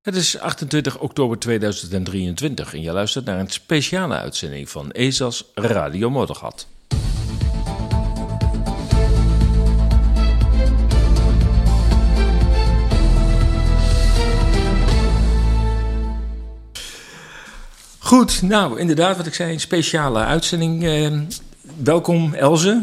Het is 28 oktober 2023 en je luistert naar een speciale uitzending van ESA's Radio Moddergat. Goed, nou inderdaad wat ik zei, een speciale uitzending. Eh, welkom Elze.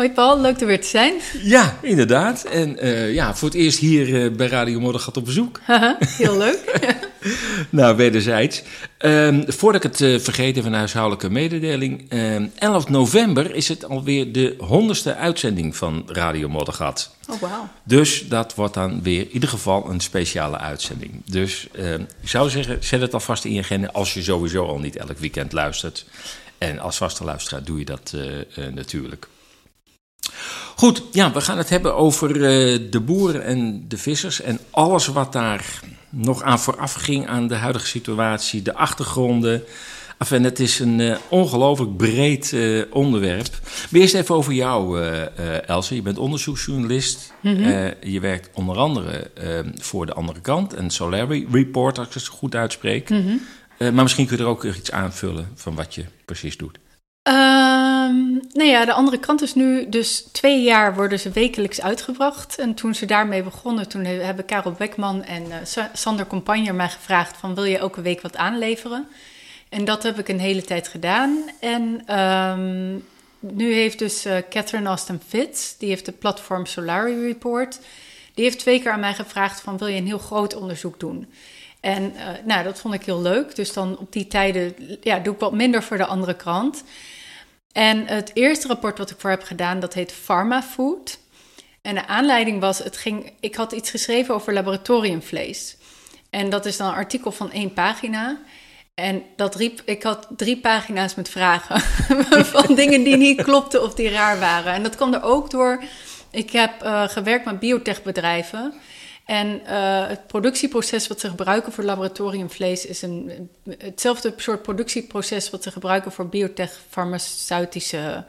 Hoi Paul, leuk er weer te zijn. Ja, inderdaad. En uh, ja, voor het eerst hier uh, bij Radio Moddergat op bezoek. Heel leuk. nou, wederzijds. Um, voordat ik het uh, vergeet, even een huishoudelijke mededeling. 11 november is het alweer de honderdste uitzending van Radio Moddergat. Oh, wauw. Dus dat wordt dan weer in ieder geval een speciale uitzending. Dus ehm, ik zou zeggen, zet het alvast in je agenda als je sowieso al niet elk weekend luistert. En als vaste luisteraar doe je dat natuurlijk. Goed, ja, we gaan het hebben over uh, de boeren en de vissers en alles wat daar nog aan vooraf ging aan de huidige situatie, de achtergronden. Enfin, het is een uh, ongelooflijk breed uh, onderwerp. Maar eerst even over jou, Elsa. Je bent onderzoeksjournalist. Mm -hmm. je werkt onder andere voor de andere kant, een Solari Report, als ik het goed uitspreek. Mm -hmm. maar misschien kun je er ook iets aanvullen van wat je precies doet. Nou ja, de andere kant is nu dus twee jaar worden ze wekelijks uitgebracht. En toen ze daarmee begonnen, toen hebben Karel Beckman en uh, Sander Compagner mij gevraagd van wil je elke week wat aanleveren? En dat heb ik een hele tijd gedaan. En um, nu heeft dus uh, Catherine Austin Fitz, die heeft de platform Solari Report, die heeft twee keer aan mij gevraagd van wil je een heel groot onderzoek doen? En uh, nou, dat vond ik heel leuk. Dus dan op die tijden ja, doe ik wat minder voor de andere krant. En het eerste rapport wat ik voor heb gedaan, dat heet Pharma Food. En de aanleiding was, het ging, ik had iets geschreven over laboratoriumvlees. En dat is dan een artikel van één pagina. En dat riep, ik had drie pagina's met vragen van dingen die niet klopten of die raar waren. En dat kwam er ook door, ik heb uh, gewerkt met biotechbedrijven. En uh, het productieproces wat ze gebruiken voor laboratoriumvlees is een, hetzelfde soort productieproces wat ze gebruiken voor biotech-farmaceutische.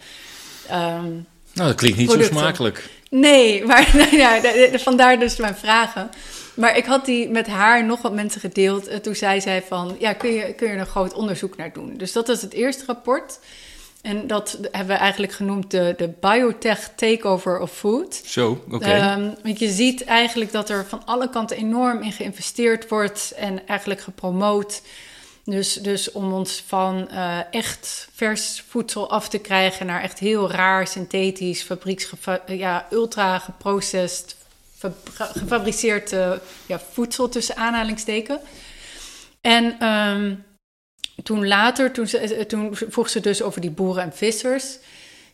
Um, nou, dat klinkt niet producten. zo smakelijk. Nee, maar nou ja, vandaar dus mijn vragen. Maar ik had die met haar nog wat mensen gedeeld. Toen zei zij van, ja, kun je, kun je er een groot onderzoek naar doen? Dus dat is het eerste rapport. En dat hebben we eigenlijk genoemd de, de biotech takeover of food. Zo, oké. Okay. Um, want je ziet eigenlijk dat er van alle kanten enorm in geïnvesteerd wordt en eigenlijk gepromoot. Dus, dus om ons van uh, echt vers voedsel af te krijgen naar echt heel raar, synthetisch, fabrieks, ja, ultra geprocessed, gefabriceerd uh, ja, voedsel tussen aanhalingsteken. En um, toen later, toen, ze, eh, toen vroeg ze dus over die boeren en vissers.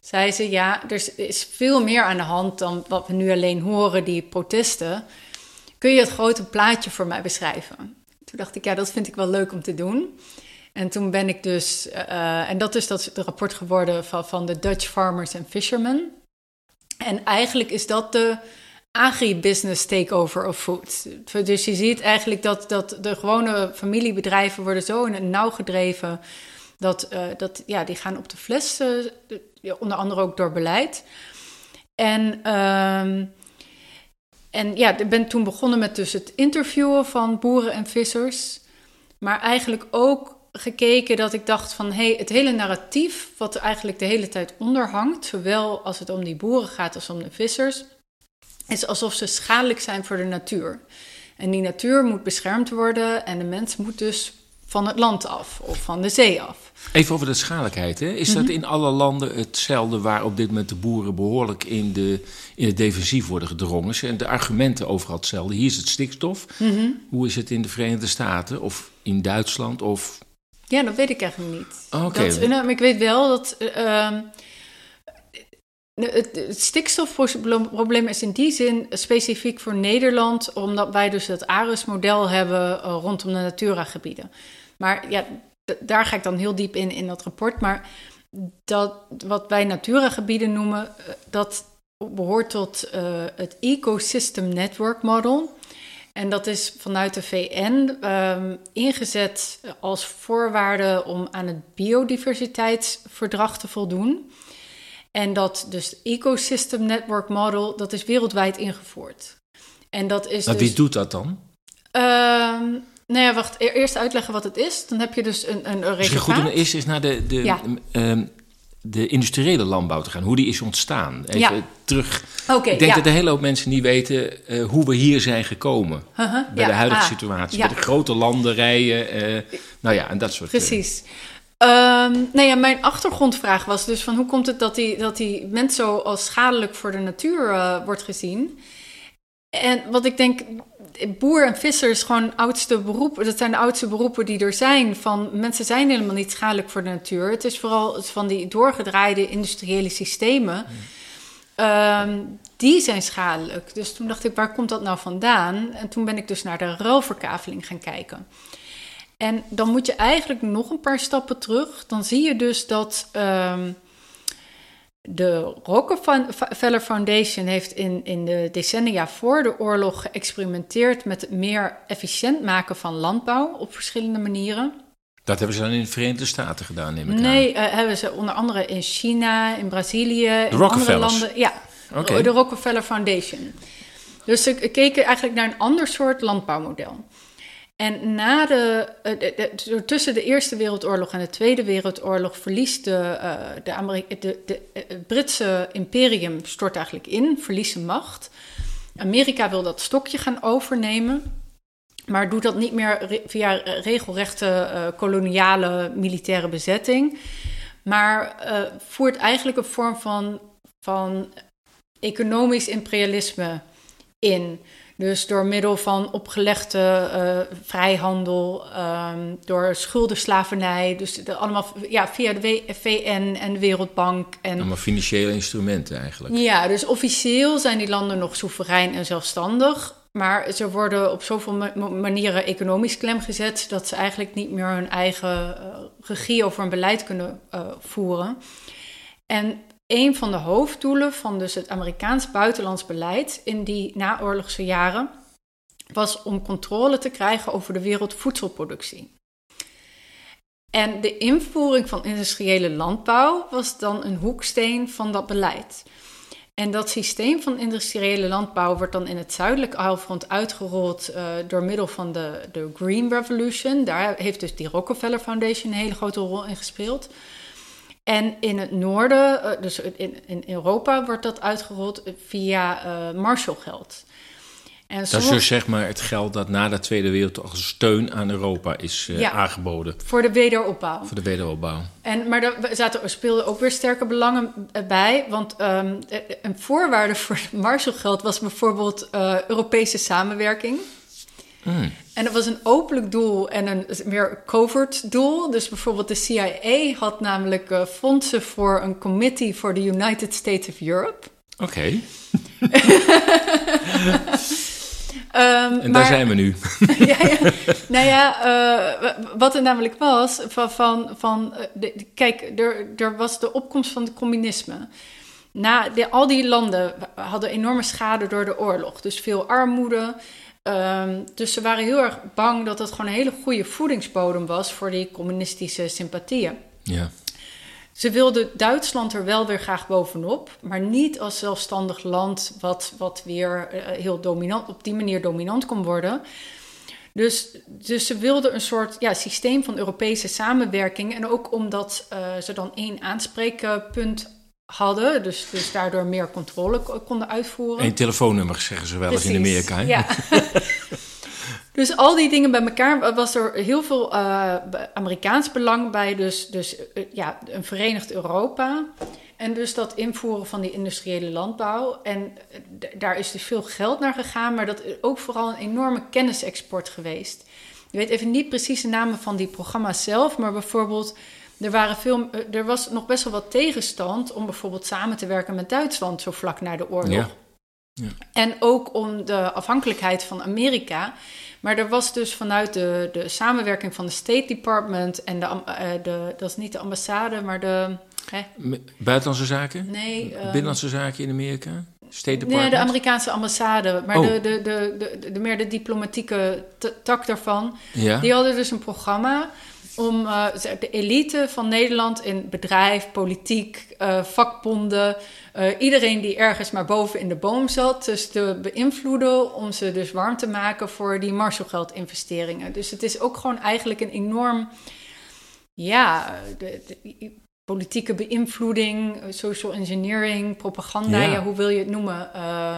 Zei ze, ja, er is veel meer aan de hand dan wat we nu alleen horen, die protesten. Kun je het grote plaatje voor mij beschrijven? Toen dacht ik, ja, dat vind ik wel leuk om te doen. En toen ben ik dus, uh, en dat is dat het rapport geworden van, van de Dutch Farmers and Fishermen. En eigenlijk is dat de agribusiness takeover of food. Dus je ziet eigenlijk dat, dat de gewone familiebedrijven worden zo in het nauw gedreven. Dat, uh, dat ja, die gaan op de fles, uh, onder andere ook door beleid. En, uh, en ja, ik ben toen begonnen met dus het interviewen van boeren en vissers. Maar eigenlijk ook gekeken dat ik dacht van... hey, het hele narratief wat eigenlijk de hele tijd onder hangt... zowel als het om die boeren gaat als om de vissers is alsof ze schadelijk zijn voor de natuur. En die natuur moet beschermd worden en de mens moet dus van het land af of van de zee af. Even over de schadelijkheid. Hè? Is dat mhm. in alle landen hetzelfde waar op dit moment de boeren behoorlijk in, de, in het defensief worden gedrongen? Zijn de argumenten overal hetzelfde? Hier is het stikstof. Mhm. Hoe is het in de Verenigde Staten of in Duitsland? Of... Ja, dat weet ik eigenlijk niet. Oké. Okay. Nou, ik weet wel dat. Uh, het, stikstofprobleem is in die zin specifiek voor Nederland, omdat wij dus het ARUS-model hebben uh, rondom de Natura-gebieden. Maar ja, daar ga ik dan heel diep in in dat rapport. Maar dat, wat wij Natura-gebieden noemen, uh, dat behoort tot uh, het Ecosystem Network Model. En dat is vanuit de VN um, ingezet als voorwaarde om aan het biodiversiteitsverdrag te voldoen. En dat dus Ecosystem Network Model, dat is wereldwijd ingevoerd. En dat is maar dus, wie doet dat dan? Ehm, nou ja, wacht. E- Eerst uitleggen wat het is. Dan heb je dus een, een, een Misschien goed om eerst eens naar de, de, Ja. ehm, de industriële landbouw te gaan. Hoe die is ontstaan. Even Ja. terug. Oké, Ik denk ja. dat een hele hoop mensen niet weten eh, hoe we hier zijn gekomen. Bij de huidige ah, situatie. Bij de grote landerijen. eh nou ja, en dat soort eh, Precies. Nou ja, mijn achtergrondvraag was dus van hoe komt het dat die, dat die mens zo als schadelijk voor de natuur eh, wordt gezien? En wat ik denk, boer en visser is gewoon oudste beroep. Dat zijn de oudste beroepen die er zijn. Van mensen zijn helemaal niet schadelijk voor de natuur. Het is vooral van die doorgedraaide industriële systemen. Ehm, die zijn schadelijk. Dus toen dacht ik, waar komt dat nou vandaan? En toen ben ik dus naar de ruilverkaveling gaan kijken. En dan moet je eigenlijk nog een paar stappen terug. Dan zie je dus dat ehm, de Rockefeller Foundation heeft in, in de decennia voor de oorlog geëxperimenteerd met het meer efficiënt maken van landbouw op verschillende manieren. Dat hebben ze dan in de Verenigde Staten gedaan, neem ik aan. Nee, eh, hebben ze onder andere in China, in Brazilië, in andere landen. Ja, de Rockefeller Foundation. Dus ze keken eigenlijk naar een ander soort landbouwmodel. En na de, eh, de- tussen de Eerste Wereldoorlog en de Tweede Wereldoorlog verliest de, eh, de, eh, het Britse imperium stort eigenlijk in, verliest zijn macht. Amerika wil dat stokje gaan overnemen, maar doet dat niet meer via regelrechte koloniale militaire bezetting, maar voert eigenlijk een vorm van, van economisch imperialisme in. Dus door middel van opgelegde eh, vrijhandel, ehm, door schuldenslavernij, dus de, allemaal ja, via de VN en de Wereldbank. En, Allemaal financiële instrumenten eigenlijk. ja, dus officieel zijn die landen nog soeverein en zelfstandig. Maar ze worden op zoveel ma- ma- manieren economisch klem gezet dat ze eigenlijk niet meer hun eigen eh, regie over hun beleid kunnen eh, voeren. En een van de hoofddoelen van dus het Amerikaans buitenlands beleid in die naoorlogse jaren was om controle te krijgen over de wereldvoedselproductie. En de invoering van industriële landbouw was dan een hoeksteen van dat beleid. En dat systeem van industriële landbouw wordt dan in het zuidelijke halfrond uitgerold eh, door middel van de, de Green Revolution. Daar heeft dus die Rockefeller Foundation een hele grote rol in gespeeld. En in het noorden, eh, dus in, in Europa, wordt dat uitgerold via eh Marshallgeld. En Dat is dus zeg maar het geld dat na de Tweede Wereldoorlog als steun aan Europa is eh, Ja. aangeboden voor de wederopbouw. voor de wederopbouw. En, maar er zaten, speelden ook weer sterke belangen bij. Want ehm, een voorwaarde voor het Marshallgeld was bijvoorbeeld eh, Europese samenwerking. Mm. En dat was een openlijk doel en een meer covert doel. Dus bijvoorbeeld de CIA had namelijk eh, fondsen voor een committee voor de United States of Europe. Oké, Ehm, en daar maar- zijn we nu. ja, ja. Nou ja, eh, wat er namelijk was, van, van, van eh, de- de- kijk, er, er was de opkomst van het communisme. Na de, al die landen hadden enorme schade door de oorlog, dus veel armoede. Ehm, dus ze waren heel erg bang dat het gewoon een hele goede voedingsbodem was voor die communistische sympathieën. Ja. Ze wilden Duitsland er wel weer graag bovenop, maar niet als zelfstandig land wat, wat weer eh, heel dominant, op die manier dominant kon worden. Dus, dus ze wilden een soort ja, systeem van Europese samenwerking. En ook omdat eh, ze dan één aanspreekpunt hadden, dus, dus daardoor meer controle ko- konden uitvoeren. Eén telefoonnummer zeggen ze wel eens in Amerika. Hè? Ja. dus al die dingen bij elkaar was er heel veel eh, Amerikaans belang bij. Dus, dus eh, ja, een verenigd Europa. En dus dat invoeren van die industriële landbouw. En eh, daar is dus veel geld naar gegaan, maar dat is ook vooral een enorme kennisexport geweest. Je weet even niet precies de namen van die programma's zelf, maar bijvoorbeeld. Er, waren veel, eh, er was nog best wel wat tegenstand om bijvoorbeeld samen te werken met Duitsland zo vlak na de oorlog. Ja. En ook om de afhankelijkheid van Amerika. Maar er was dus vanuit de, de samenwerking van de State Department en de, eh, de, dat is niet de ambassade, maar de, hè, Buitenlandse zaken? nee, ehm, Binnenlandse zaken in Amerika? State nee, Department? de Amerikaanse ambassade, maar Oh. de, de, de, de, de, meer de diplomatieke tak daarvan. Ja? Die hadden dus een programma om uh, de elite van Nederland in bedrijf, politiek, uh, vakbonden, uh, iedereen die ergens maar boven in de boom zat, dus te beïnvloeden om ze dus warm te maken voor die Marshallgeld-investeringen. Dus het is ook gewoon eigenlijk een enorm, ja, de, de, politieke beïnvloeding, social engineering, propaganda, ja. ja hoe wil je het noemen?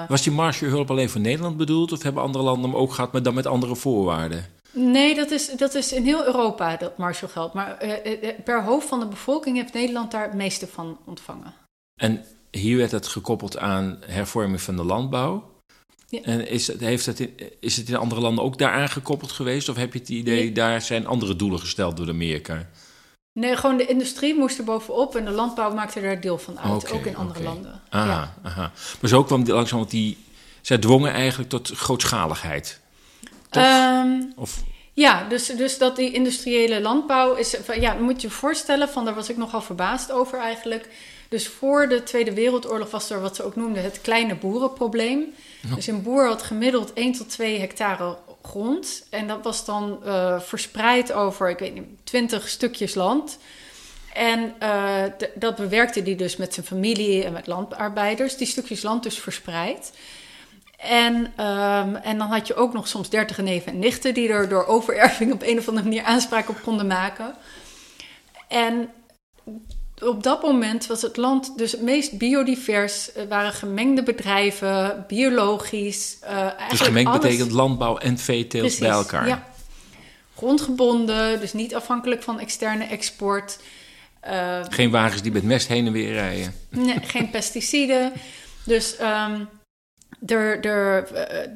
Was die Marshallhulp alleen voor Nederland bedoeld of hebben andere landen hem ook gehad, maar dan met andere voorwaarden? Nee, dat is, dat is in heel Europa dat Marshallgeld. Maar uh, per hoofd van de bevolking heeft Nederland daar het meeste van ontvangen. En hier werd het gekoppeld aan hervorming van de landbouw. Ja. En is het, heeft het in, is het in andere landen ook daaraan gekoppeld geweest? Of heb je het idee, nee. daar zijn andere doelen gesteld door Amerika? Nee, gewoon de industrie moest er bovenop en de landbouw maakte daar deel van uit, okay, ook in andere okay. landen. Aha, ja. aha. Maar zo kwam die langzaam, want die, zij dwongen eigenlijk tot grootschaligheid. Um, of... Ja, dus, dus dat die industriële landbouw is. Ja, moet je je voorstellen, van daar was ik nogal verbaasd over eigenlijk. Dus voor de Tweede Wereldoorlog was er wat ze ook noemden het kleine boerenprobleem. Ja. Dus een boer had gemiddeld 1 tot 2 hectare grond. En dat was dan uh, verspreid over, ik weet niet, 20 stukjes land. En uh, dat bewerkte hij dus met zijn familie en met landarbeiders. Die stukjes land dus verspreid. En, um, en dan had je ook nog soms dertige neven en nichten die er door overerving op een of andere manier aanspraak op konden maken. En op dat moment was het land dus het meest biodivers. Er waren gemengde bedrijven, biologisch. Uh, dus gemengd alles... betekent landbouw en veeteelt bij elkaar. Ja. Grondgebonden, dus niet afhankelijk van externe export. Uh, geen wagens die met mest heen en weer rijden. Nee, geen pesticiden. Dus um, er, er,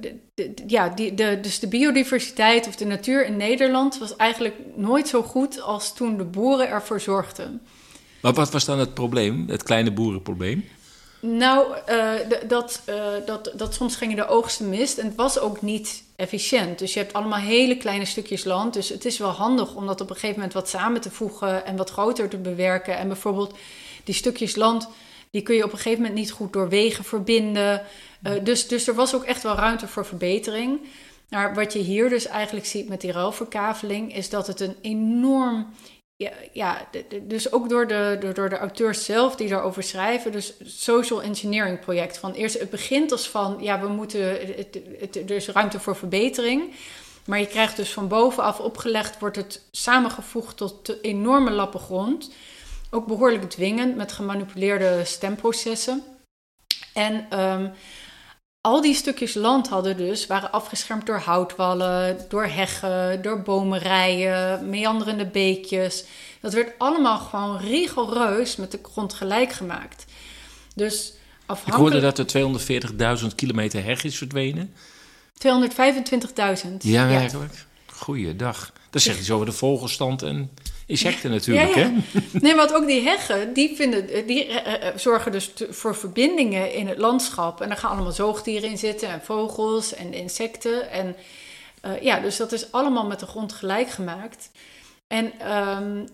de, de, ja, die, de, dus de biodiversiteit of de natuur in Nederland was eigenlijk nooit zo goed als toen de boeren ervoor zorgden. Maar wat was dan het probleem, het kleine boerenprobleem? Nou, uh, dat, uh, dat, dat soms gingen de oogsten mis en het was ook niet efficiënt. Dus je hebt allemaal hele kleine stukjes land. Dus het is wel handig om dat op een gegeven moment wat samen te voegen en wat groter te bewerken. En bijvoorbeeld die stukjes land, die kun je op een gegeven moment niet goed door wegen verbinden. Uh, dus, dus er was ook echt wel ruimte voor verbetering. Maar wat je hier dus eigenlijk ziet met die ruilverkaveling, is dat het een enorm. Ja, dus ook door de, door, de auteurs zelf die daarover schrijven. Dus social engineering project. Van eerst, het begint als van ja, we moeten. Het, er is ruimte voor verbetering. Maar je krijgt dus van bovenaf opgelegd, wordt het samengevoegd tot enorme lappen grond. Ook behoorlijk dwingend met gemanipuleerde stemprocessen. En um, al die stukjes land hadden dus, waren afgeschermd door houtwallen, door heggen, door bomenrijen, meanderende beekjes. Dat werd allemaal gewoon rigoureus met de grond gelijk gemaakt. Dus afhankelijk... Ik hoorde dat er 240.000 kilometer heg is verdwenen. 225.000. Ja. Ja. Goeiedag. Dat zeg je zo over de vogelstand en insecten natuurlijk. Ja, ja. Hè? Nee, want ook die heggen, die, vinden, die uh, zorgen dus voor verbindingen in het landschap. En daar gaan allemaal zoogdieren in zitten en vogels en insecten. En uh, ja, dus dat is allemaal met de grond gelijk gemaakt. En um,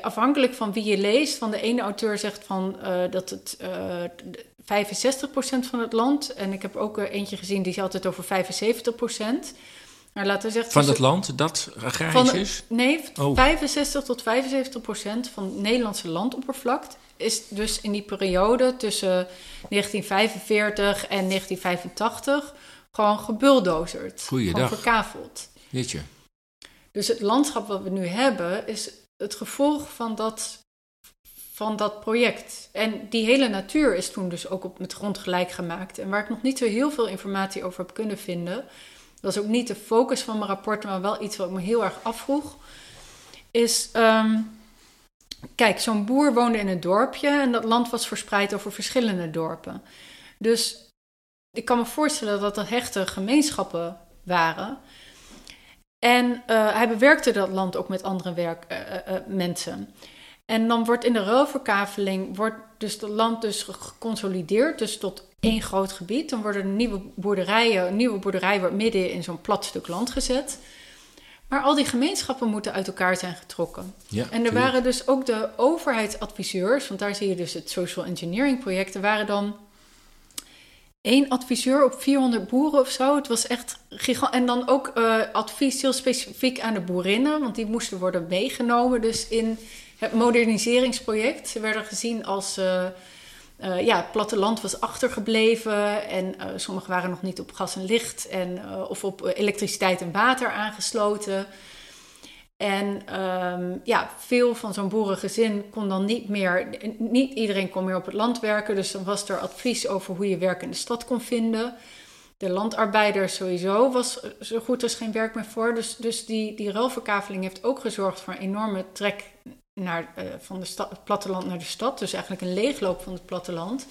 afhankelijk van wie je leest, van de ene auteur zegt van uh, dat het 65% van het land, en ik heb ook eentje gezien die had het over 75%. Maar laten we zeggen, van het land dat agrarisch is? Nee, oh. 65 tot 75 procent van het Nederlandse landoppervlak is dus in die periode tussen 1945 en 1985 gewoon gebuldozerd. Goeiedag. Gewoon verkaveld. Weet je. Dus het landschap wat we nu hebben is het gevolg van dat, van dat project. En die hele natuur is toen dus ook op, met grond gelijk gemaakt. En waar ik nog niet zo heel veel informatie over heb kunnen vinden dat is ook niet de focus van mijn rapport, maar wel iets wat ik me heel erg afvroeg. Is, um, kijk, zo'n boer woonde in een dorpje en dat land was verspreid over verschillende dorpen. Dus ik kan me voorstellen dat dat hechte gemeenschappen waren. En uh, hij bewerkte dat land ook met andere werk, uh, uh, mensen. En dan wordt in de ruilverkaveling wordt dus het land dus geconsolideerd, dus tot één groot gebied. Dan worden nieuwe boerderijen, een nieuwe boerderij wordt midden in zo'n plat stuk land gezet. Maar al die gemeenschappen moeten uit elkaar zijn getrokken. Ja, en er waren dus ook de overheidsadviseurs, want daar zie je dus het social engineering project. Er waren dan één adviseur op 400 boeren of zo. Het was echt gigant. En dan ook uh, advies heel specifiek aan de boerinnen, want die moesten worden meegenomen. Dus in het moderniseringsproject. Ze werden gezien als. Uh, uh, ja, het platteland was achtergebleven en sommigen waren nog niet op gas en licht en, of op elektriciteit en water aangesloten. En um, ja, veel van zo'n boerengezin kon dan niet meer, niet iedereen kon meer op het land werken. Dus dan was er advies over hoe je werk in de stad kon vinden. De landarbeider sowieso was zo goed als geen werk meer voor. Dus, dus die, die ruilverkaveling heeft ook gezorgd voor een enorme trek naar, uh, van de stad, het platteland naar de stad. Dus eigenlijk een leegloop van het platteland.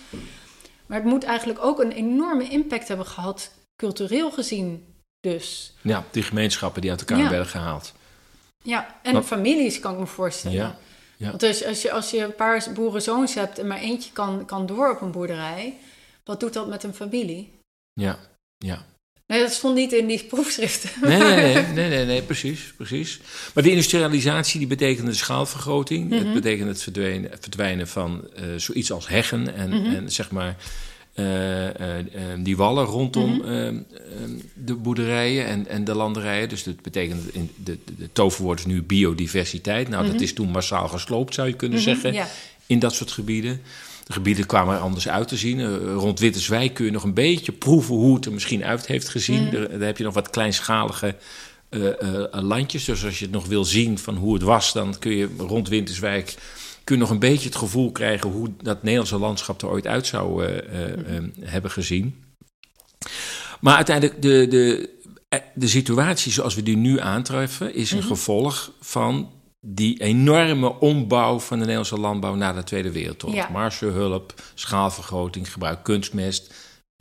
Maar het moet eigenlijk ook een enorme impact hebben gehad, cultureel gezien dus. Ja, die gemeenschappen die uit elkaar ja. werden gehaald. Ja, en families kan ik me voorstellen. Ja, ja. Want dus als je, als je een paar boerenzoons hebt en maar eentje kan, kan door op een boerderij, wat doet dat met een familie? Ja, ja. Nee, dat stond niet in die proefschriften. Nee, nee, nee, nee, nee, precies, precies. Maar de industrialisatie die betekent de schaalvergroting. Het mhm. betekent het verdwijnen, van uh, zoiets als heggen en, en zeg maar uh, uh, die wallen rondom -hmm. de boerderijen en, en de landerijen. Dus dat betekent, in de, de, toverwoord is nu biodiversiteit. Nou, dat mhm. is toen massaal gesloopt, zou je kunnen mhm, zeggen, in dat soort gebieden. De gebieden kwamen er anders uit te zien. Uh, rond Witterswijk kun je nog een beetje proeven hoe het er misschien uit heeft gezien. Mm daar, daar, heb je nog wat kleinschalige landjes. Dus als je het nog wil zien van hoe het was, dan kun je rond Winterswijk kun je nog een beetje het gevoel krijgen hoe dat Nederlandse landschap er ooit uit zou uh, hebben gezien. Maar uiteindelijk, de, de, de situatie zoals we die nu aantreffen, is een mm -hmm. gevolg van die enorme ombouw van de Nederlandse landbouw na de Tweede Wereldoorlog. Ja. Marshallhulp, schaalvergroting, gebruik kunstmest,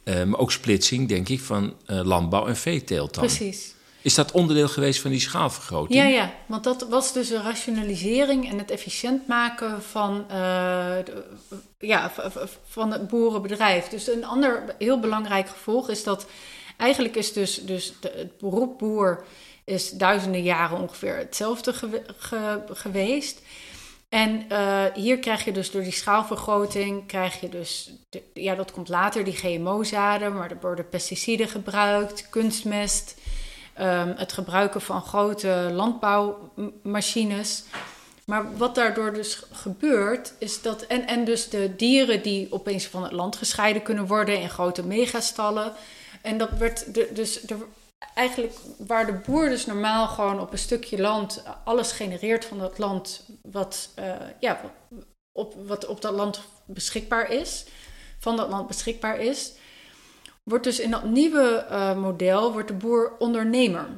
maar ook splitsing, denk ik, van landbouw en veeteelt dan. Precies. Is dat onderdeel geweest van die schaalvergroting? Ja, ja, want dat was dus een rationalisering en het efficiënt maken van, uh, ja, van het boerenbedrijf. Dus een ander heel belangrijk gevolg is dat eigenlijk is dus, dus de, het beroep boer is duizenden jaren ongeveer hetzelfde ge, geweest. En uh, hier krijg je dus door die schaalvergroting, krijg je dus, ja dat komt later, die GMO-zaden, maar er worden pesticiden gebruikt, kunstmest... Um, het gebruiken van grote landbouwmachines. Maar wat daardoor dus gebeurt, is dat. En, en dus de dieren die opeens van het land gescheiden kunnen worden in grote megastallen. En dat werd de, dus. Eigenlijk waar de boer dus normaal gewoon op een stukje land alles genereert van dat land wat, uh, ja, op, wat op dat land beschikbaar is, van dat land beschikbaar is, wordt dus in dat nieuwe uh, model wordt de boer ondernemer.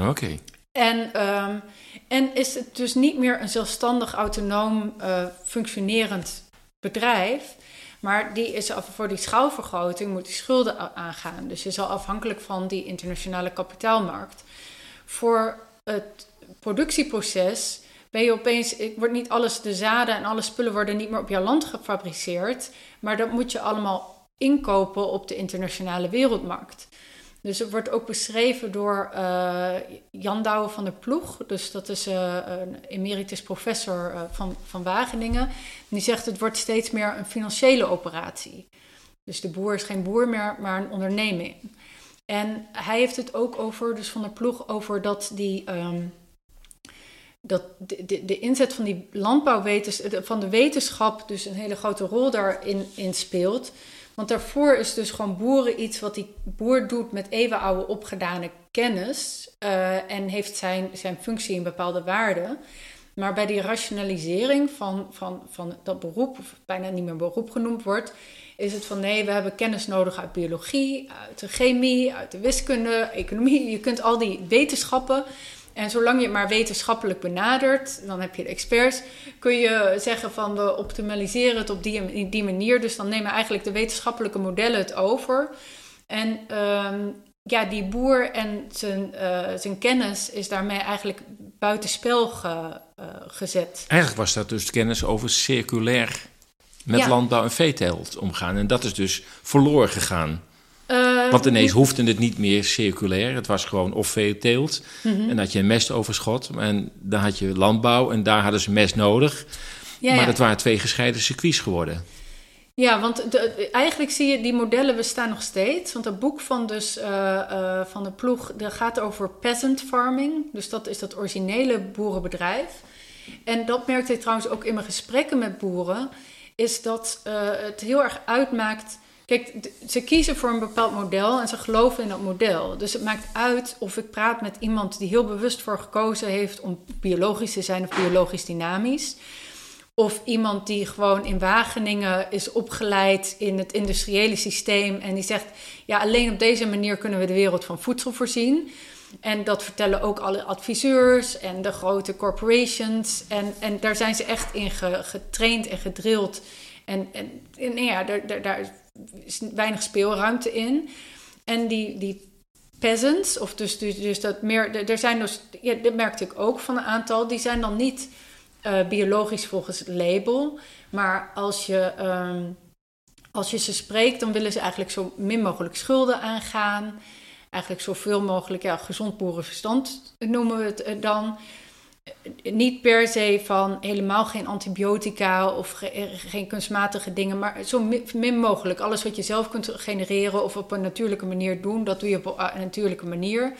Oké. En, um, en is het dus niet meer een zelfstandig, autonoom, uh, functionerend bedrijf. Maar die is voor die schaalvergroting moet die schulden aangaan. Dus je is al afhankelijk van die internationale kapitaalmarkt. Voor het productieproces ben je opeens, wordt niet alles, de zaden en alle spullen worden niet meer op jouw land gefabriceerd. Maar dat moet je allemaal inkopen op de internationale wereldmarkt. Dus het wordt ook beschreven door uh, Jan Douwe van der Ploeg. Dus dat is uh, een emeritus professor uh, van, van Wageningen. die zegt het wordt steeds meer een financiële operatie. Dus de boer is geen boer meer, maar een onderneming. En hij heeft het ook over, dus van der Ploeg, over dat die... Um, dat de, de, de, inzet van die landbouwwetenschap, van de wetenschap, dus een hele grote rol daarin in speelt. Want daarvoor is dus gewoon boeren iets wat die boer doet met eeuwenoude opgedane kennis uh, en heeft zijn, zijn functie in bepaalde waarden. Maar bij die rationalisering van, van, van dat beroep, of bijna niet meer beroep genoemd wordt, is het van nee, we hebben kennis nodig uit biologie, uit de chemie, uit de wiskunde, economie. Je kunt al die wetenschappen en zolang je het maar wetenschappelijk benadert, dan heb je de experts, kun je zeggen van we optimaliseren het op die, die manier. Dus dan nemen eigenlijk de wetenschappelijke modellen het over. En um, ja, die boer en zijn, uh, zijn kennis is daarmee eigenlijk buitenspel ge, uh, gezet. Eigenlijk was dat dus kennis over circulair met ja. landbouw en veeteelt omgaan. En dat is dus verloren gegaan. Uh, Want ineens hoefde het niet meer circulair. Het was gewoon of veeteelt. Mm -hmm. En had je een mestoverschot. En dan had je landbouw en daar hadden ze mest nodig. Ja, maar ja. dat waren twee gescheiden circuits geworden. Ja, want de, eigenlijk zie je die modellen bestaan nog steeds. Want het boek van, dus, uh, uh, van de ploeg dat gaat over peasant farming. Dus dat is dat originele boerenbedrijf. En dat merkte ik trouwens ook in mijn gesprekken met boeren. Is dat het heel erg uitmaakt. Kijk, ze kiezen voor een bepaald model en ze geloven in dat model. Dus het maakt uit of ik praat met iemand die heel bewust voor gekozen heeft om biologisch te zijn of biologisch dynamisch. Of iemand die gewoon in Wageningen is opgeleid in het industriële systeem en die zegt: ja, alleen op deze manier kunnen we de wereld van voedsel voorzien. En dat vertellen ook alle adviseurs en de grote corporations. En, en daar zijn ze echt in getraind en gedrild. En, en, ja, daar, daar, daar weinig speelruimte in. En die, die peasants, of dus, dus, dus dat meer, er zijn dus, ja, dat merkte ik ook van een aantal, die zijn dan niet uh, biologisch volgens het label. Maar als je, um, als je ze spreekt, dan willen ze eigenlijk zo min mogelijk schulden aangaan. Eigenlijk zoveel mogelijk ja, gezond boerenverstand noemen we het eh, dan. Niet per se van helemaal geen antibiotica of eh, geen kunstmatige dingen, maar zo min mogelijk. Alles wat je zelf kunt genereren of op een natuurlijke manier doen, dat doe je op een natuurlijke manier.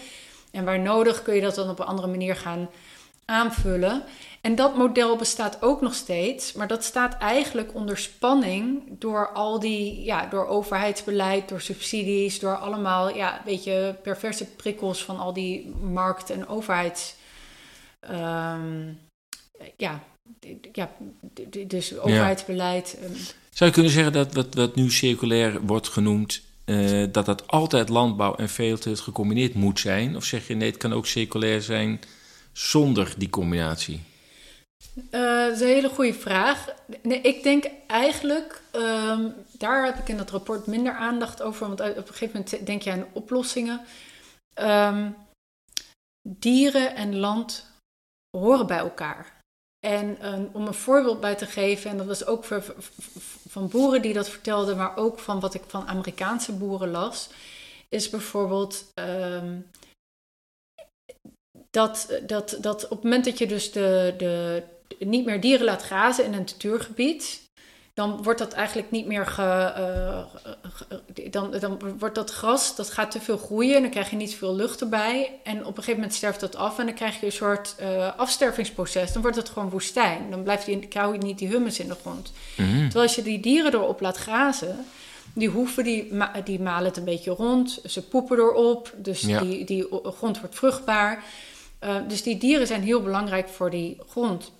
En waar nodig kun je dat dan op een andere manier gaan aanvullen. En dat model bestaat ook nog steeds, maar dat staat eigenlijk onder spanning door al die, ja, door overheidsbeleid, door subsidies, door allemaal, ja, een beetje perverse prikkels van al die markt- en overheids, um, ja, ja, dus overheidsbeleid. Ja. Ehm. Zou je kunnen zeggen dat wat, wat nu circulair wordt genoemd, uh, dat dat altijd landbouw en veeteelt gecombineerd moet zijn? Of zeg je nee, het kan ook circulair zijn zonder die combinatie? Uh, dat is een hele goede vraag. Nee, ik denk eigenlijk, um, daar heb ik in dat rapport minder aandacht over, want op een gegeven moment denk je aan oplossingen. Um, dieren en land horen bij elkaar. En um, om een voorbeeld bij te geven, en dat was ook van boeren die dat vertelden, maar ook van wat ik van Amerikaanse boeren las, is bijvoorbeeld dat, dat, dat op het moment dat je dus de, de, niet meer dieren laat grazen in een natuurgebied, dan wordt dat eigenlijk niet meer ge, uh, dan, dan wordt dat gras, dat gaat te veel groeien en dan krijg je niet zoveel lucht erbij. En op een gegeven moment sterft dat af en dan krijg je een soort uh, afstervingsproces. Dan wordt het gewoon woestijn. Dan blijft die, je niet die humus in de grond. Mm Terwijl als je die dieren erop laat grazen, die hoeven, die, die malen het een beetje rond. Ze poepen erop, dus die, die grond wordt vruchtbaar. Uh, dus die dieren zijn heel belangrijk voor die grond.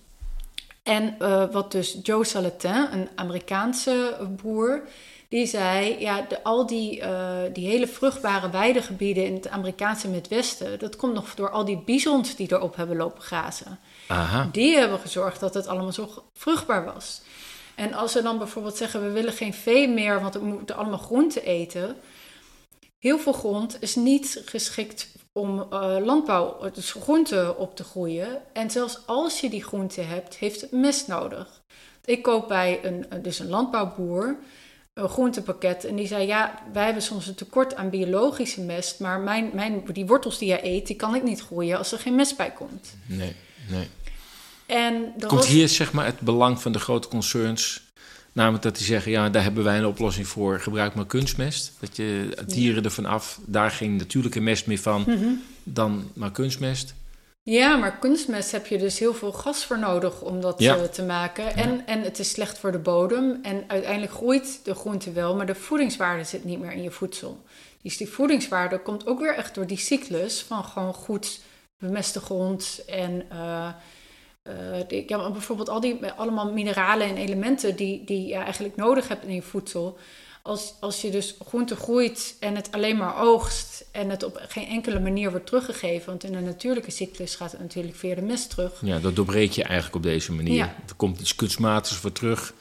En uh, wat dus Joe Salatin, een Amerikaanse boer, die zei: ja, de, al die, uh, die hele vruchtbare weidegebieden in het Amerikaanse Midwesten, dat komt nog door al die bizons die erop hebben lopen grazen. Aha. Die hebben gezorgd dat het allemaal zo vruchtbaar was. En als ze dan bijvoorbeeld zeggen: we willen geen vee meer, want we moeten allemaal groenten eten. Heel veel grond is niet geschikt om uh, landbouw, dus groenten op te groeien. En zelfs als je die groenten hebt, heeft het mest nodig. Ik koop bij een, dus een landbouwboer een groentepakket en die zei: Ja, wij hebben soms een tekort aan biologische mest, maar mijn, mijn, die wortels die jij eet, die kan ik niet groeien als er geen mest bij komt. Nee, nee. En komt hier zeg maar het belang van de grote concerns Namelijk dat die zeggen, ja, daar hebben wij een oplossing voor. Gebruik maar kunstmest. Dat je dieren ervan af, daar geen natuurlijke mest meer van, mhm. dan maar kunstmest. Ja, maar kunstmest heb je dus heel veel gas voor nodig om dat ja. Eh, te maken. En, en het is slecht voor de bodem. En uiteindelijk groeit de groente wel, maar de voedingswaarde zit niet meer in je voedsel. Dus die voedingswaarde komt ook weer echt door die cyclus van gewoon goed bemeste grond en... Uh, uh, ja, bijvoorbeeld al die allemaal mineralen en elementen die, die je eigenlijk nodig hebt in je voedsel. Als, als je dus groente groeit en het alleen maar oogst en het op geen enkele manier wordt teruggegeven, want in een natuurlijke cyclus gaat het natuurlijk via de mest terug. Ja, dat doorbreek je eigenlijk op deze manier. Ja. Er komt iets kunstmatigs voor terug.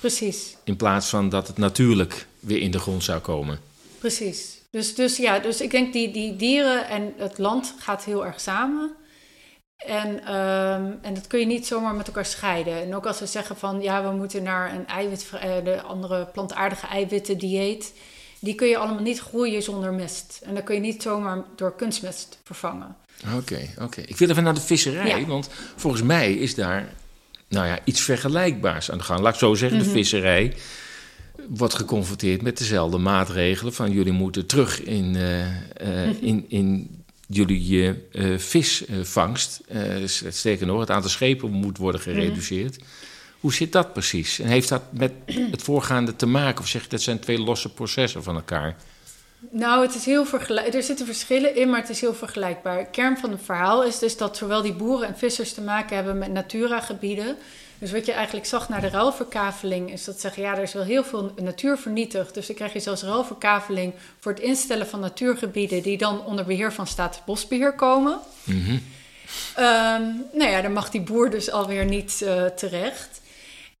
Precies. In plaats van dat het natuurlijk weer in de grond zou komen. Precies. Dus, dus ja, dus ik denk die, die dieren en het land gaat heel erg samen. En, um, en dat kun je niet zomaar met elkaar scheiden. En ook als we zeggen van ja, we moeten naar een eiwit, uh, de andere plantaardige eiwitten dieet. Die kun je allemaal niet groeien zonder mest. En dat kun je niet zomaar door kunstmest vervangen. Oké, oké. Ik wil even naar de visserij, want volgens mij is daar nou ja, iets vergelijkbaars aan de gang. Laat ik zo zeggen, de mhm. visserij. wordt geconfronteerd met dezelfde maatregelen van jullie moeten terug in, uh, in, in jullie uh, visvangst. sterker nog, het aantal schepen moet worden mhm. gereduceerd. Hoe zit dat precies? En heeft dat met het voorgaande te maken? Of zeg je dat zijn twee losse processen van elkaar? Nou, het is heel vergelijk. Er zitten verschillen in, maar het is heel vergelijkbaar. Kern van het verhaal is dus dat zowel die boeren en vissers te maken hebben met Natura-gebieden. Dus wat je eigenlijk zag naar de ruilverkaveling, is dat zeggen, ja, er is wel heel veel natuur vernietigd. Dus dan krijg je zelfs ruilverkaveling voor het instellen van natuurgebieden die dan onder beheer van Staatsbosbeheer komen. Mm -hmm. nou ja, dan mag die boer dus alweer niet uh, terecht.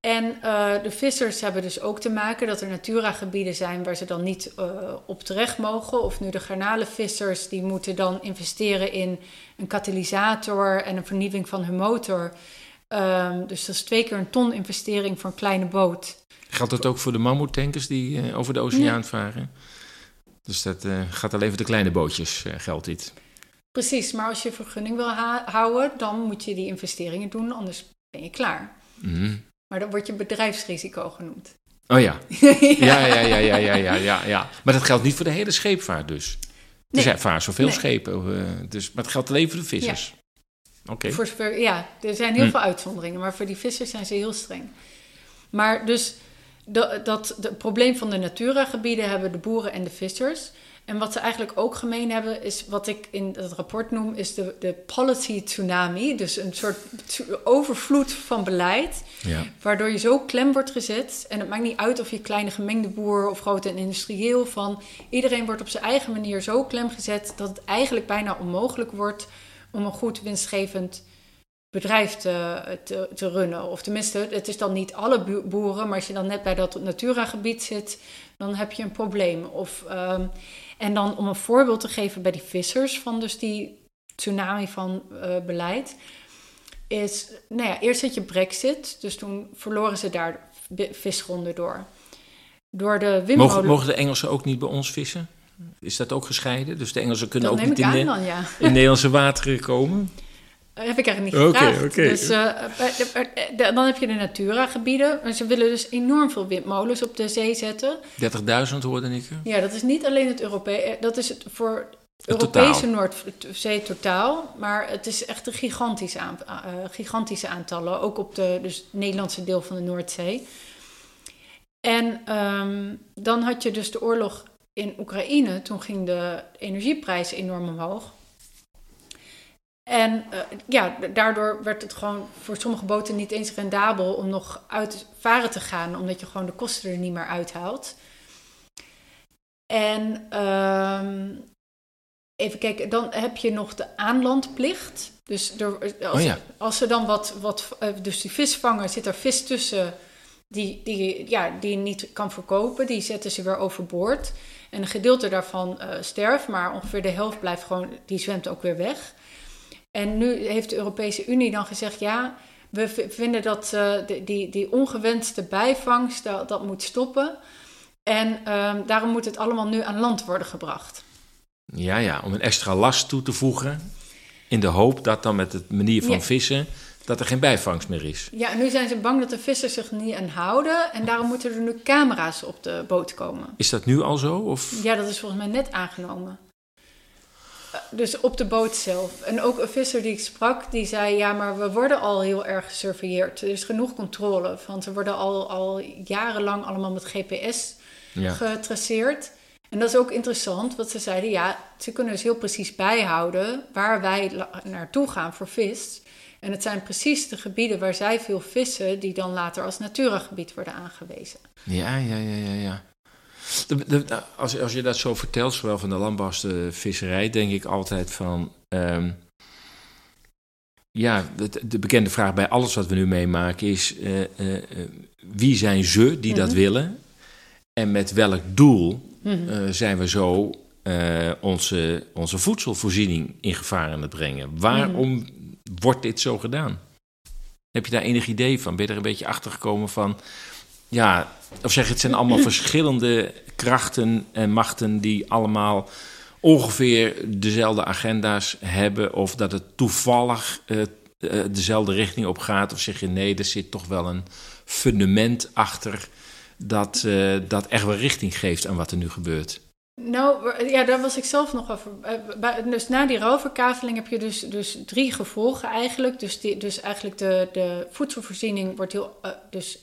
En uh, de vissers hebben dus ook te maken dat er Natura-gebieden zijn waar ze dan niet uh, op terecht mogen. Of nu de garnalenvissers, die moeten dan investeren in een katalysator en een vernieuwing van hun motor. Um, dus dat is twee keer een ton investering voor een kleine boot. Geldt dat ook voor de mammoetankers die uh, over de oceaan varen? Dus dat gaat alleen voor de kleine bootjes, geldt dit? Precies, maar als je vergunning wil houden, dan moet je die investeringen doen, anders ben je klaar. Mm maar dan wordt je bedrijfsrisico genoemd. Oh ja. ja. Ja, ja, ja, ja, ja, ja, ja, Maar dat geldt niet voor de hele scheepvaart dus. Er zijn vaak zoveel schepen, uh, dus, maar het geldt alleen voor de vissers. Ja. Oké. Okay. Ja, er zijn heel hm. veel uitzonderingen, maar voor die vissers zijn ze heel streng. Maar dus dat, probleem van de Natura-gebieden hebben de boeren en de vissers. En wat ze eigenlijk ook gemeen hebben, is wat ik in het rapport noem, is de, de policy tsunami. Dus een soort overvloed van beleid, ja. waardoor je zo klem wordt gezet. En het maakt niet uit of je kleine gemengde boer of grote en industrieel van. Iedereen wordt op zijn eigen manier zo klem gezet dat het eigenlijk bijna onmogelijk wordt om een goed winstgevend bedrijf te, te, te, runnen. Of tenminste, het is dan niet alle boeren, maar als je dan net bij dat Natura-gebied zit, dan heb je een probleem. Of, um, en dan om een voorbeeld te geven bij die vissers van dus die tsunami van uh, beleid, is, nou ja, eerst had je Brexit, dus toen verloren ze daar visgronden door. Door de windmolen... Mogen, mogen de Engelsen ook niet bij ons vissen? Is dat ook gescheiden? Dus de Engelsen kunnen ook niet in, dan, ja. in Nederlandse wateren komen? heb ik eigenlijk niet gevraagd. Okay, Dus uh, dan heb je de Natura-gebieden. Ze willen dus enorm veel windmolens op de zee zetten. 30.000 hoorde ik. Ja, dat is niet alleen het Europese... Dat is het voor het Europese Noordzee totaal. Maar het is echt een gigantische, aan, uh, gigantische aantallen. Ook op de dus Nederlandse deel van de Noordzee. En um, dan had je dus de oorlog in Oekraïne. Toen ging de energieprijs enorm omhoog. En uh, ja, daardoor werd het gewoon voor sommige boten niet eens rendabel om nog uit varen te gaan, omdat je gewoon de kosten er niet meer uithaalt. En uh, even kijken, dan heb je nog de aanlandplicht. Dus er, als, oh ja. als er dan wat, wat, uh, dus die visvanger zit er vis tussen die, die, ja, die niet kan verkopen, die zetten ze weer overboord. En een gedeelte daarvan uh, sterft, maar ongeveer de helft blijft gewoon, die zwemt ook weer weg. En nu heeft de Europese Unie dan gezegd: ja, we vinden dat uh, die, die ongewenste bijvangst, dat, dat moet stoppen. En um, daarom moet het allemaal nu aan land worden gebracht. Ja, ja, om een extra last toe te voegen. In de hoop dat dan met het manier van vissen. Dat er geen bijvangst meer is. Ja, nu zijn ze bang dat de vissers zich niet aan houden. En daarom moeten er nu camera's op de boot komen. Is dat nu al zo? Of? Ja, dat is volgens mij net aangenomen dus op de boot zelf. En ook een visser die ik sprak, die zei: Ja, maar we worden al heel erg gesurveilleerd. Er is genoeg controle. Want we worden al, al jarenlang allemaal met GPS getraceerd. En dat is ook interessant, want ze zeiden: Ja, ze kunnen dus heel precies bijhouden waar wij naartoe gaan voor vis. En het zijn precies de gebieden waar zij veel vissen, die dan later als Natura-gebied worden aangewezen. Ja, ja, ja, ja, ja. De, als, als je dat zo vertelt, zowel van de landbouw als de visserij, denk ik altijd van. Um, ja, de, de, bekende vraag bij alles wat we nu meemaken is: uh, uh, wie zijn ze die dat mhm. willen? En met welk doel mm zijn we zo onze, onze voedselvoorziening in gevaar aan het brengen? Waarom mhm. Wordt dit zo gedaan? Heb je daar enig idee van? Ben je er een beetje achter gekomen van? ja, of zeg het zijn allemaal verschillende krachten en machten die allemaal ongeveer dezelfde agenda's hebben, of dat het toevallig uh, dezelfde richting op gaat, of zeg je nee, er zit toch wel een fundament achter dat, uh, dat echt wel richting geeft aan wat er nu gebeurt? Nou, ja, daar was ik zelf nog over. Dus na die rouwverkaveling heb je dus, dus drie gevolgen eigenlijk. Dus, dus eigenlijk de, de voedselvoorziening wordt heel. Uh, dus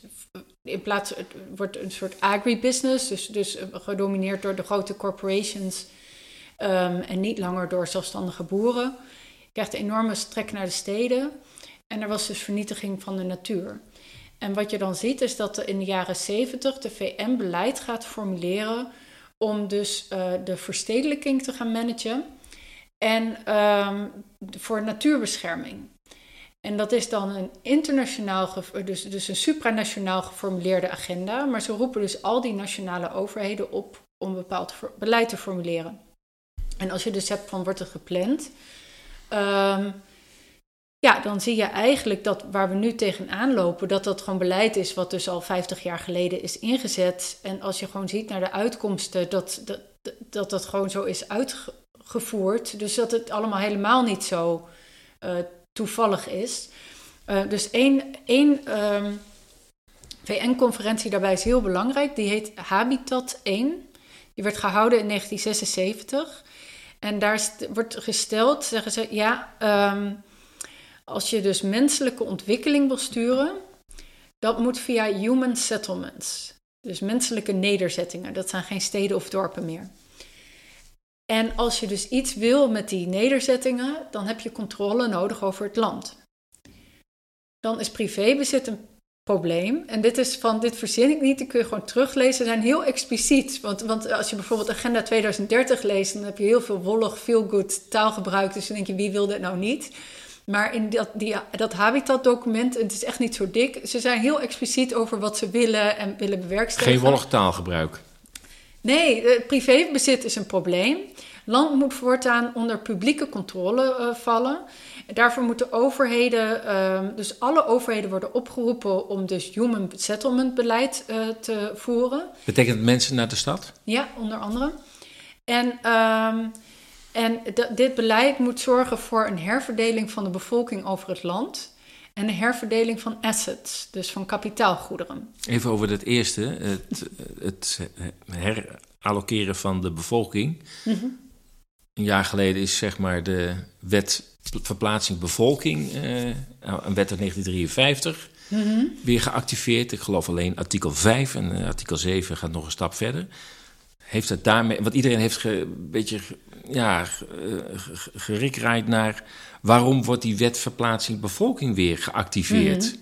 in plaats. Wordt een soort agribusiness. Dus, dus gedomineerd door de grote corporations. Um, en niet langer door zelfstandige boeren. Je krijgt een enorme strek naar de steden. En er was dus vernietiging van de natuur. En wat je dan ziet is dat in de jaren 70 de VN beleid gaat formuleren om dus uh, de verstedelijking te gaan managen en um, voor natuurbescherming. En dat is dan een internationaal, dus, dus een supranationaal geformuleerde agenda, maar ze roepen dus al die nationale overheden op om bepaald beleid te formuleren. En als je dus hebt van wordt het gepland, um, ja, dan zie je eigenlijk dat waar we nu tegenaan lopen, dat dat gewoon beleid is wat dus al 50 jaar geleden is ingezet. En als je gewoon ziet naar de uitkomsten, dat dat, dat, dat gewoon zo is uitgevoerd. Dus dat het allemaal helemaal niet zo uh, toevallig is. Uh, dus één, één um, VN-conferentie daarbij is heel belangrijk. Die heet Habitat 1. Die werd gehouden in 1976. En daar wordt gesteld, zeggen ze, ja. Um, als je dus menselijke ontwikkeling wil sturen, dat moet via human settlements. Dus menselijke nederzettingen. Dat zijn geen steden of dorpen meer. En als je dus iets wil met die nederzettingen, dan heb je controle nodig over het land. Dan is privébezit een probleem. En dit is van, dit verzin ik niet, die kun je gewoon teruglezen. Ze zijn heel expliciet. Want, want als je bijvoorbeeld Agenda 2030 leest, dan heb je heel veel wollig, feel good taalgebruik. Dus dan denk je, wie wil dit nou niet? Maar in dat, die, dat habitatdocument, het is echt niet zo dik. Ze zijn heel expliciet over wat ze willen en willen bewerkstelligen. Geen wollig taalgebruik. Nee, eh, privébezit is een probleem. Land moet voortaan onder publieke controle uh, vallen. Daarvoor moeten overheden, uh, dus alle overheden worden opgeroepen om dus human settlement beleid uh, te voeren. Betekent mensen naar de stad? Ja, onder andere. En ehm, en dit beleid moet zorgen voor een herverdeling van de bevolking over het land en een herverdeling van assets, dus van kapitaalgoederen. Even over dat eerste, het, het herallokeren van de bevolking. Mhm. Een jaar geleden is zeg maar de wet verplaatsing bevolking, uh, een wet uit 1953, mhm. weer geactiveerd. Ik geloof alleen artikel 5 en uh, artikel 7 gaat nog een stap verder. Heeft het daarmee, want iedereen heeft een beetje ja, gerikraaid naar waarom wordt die wet verplaatsing bevolking weer geactiveerd. Mm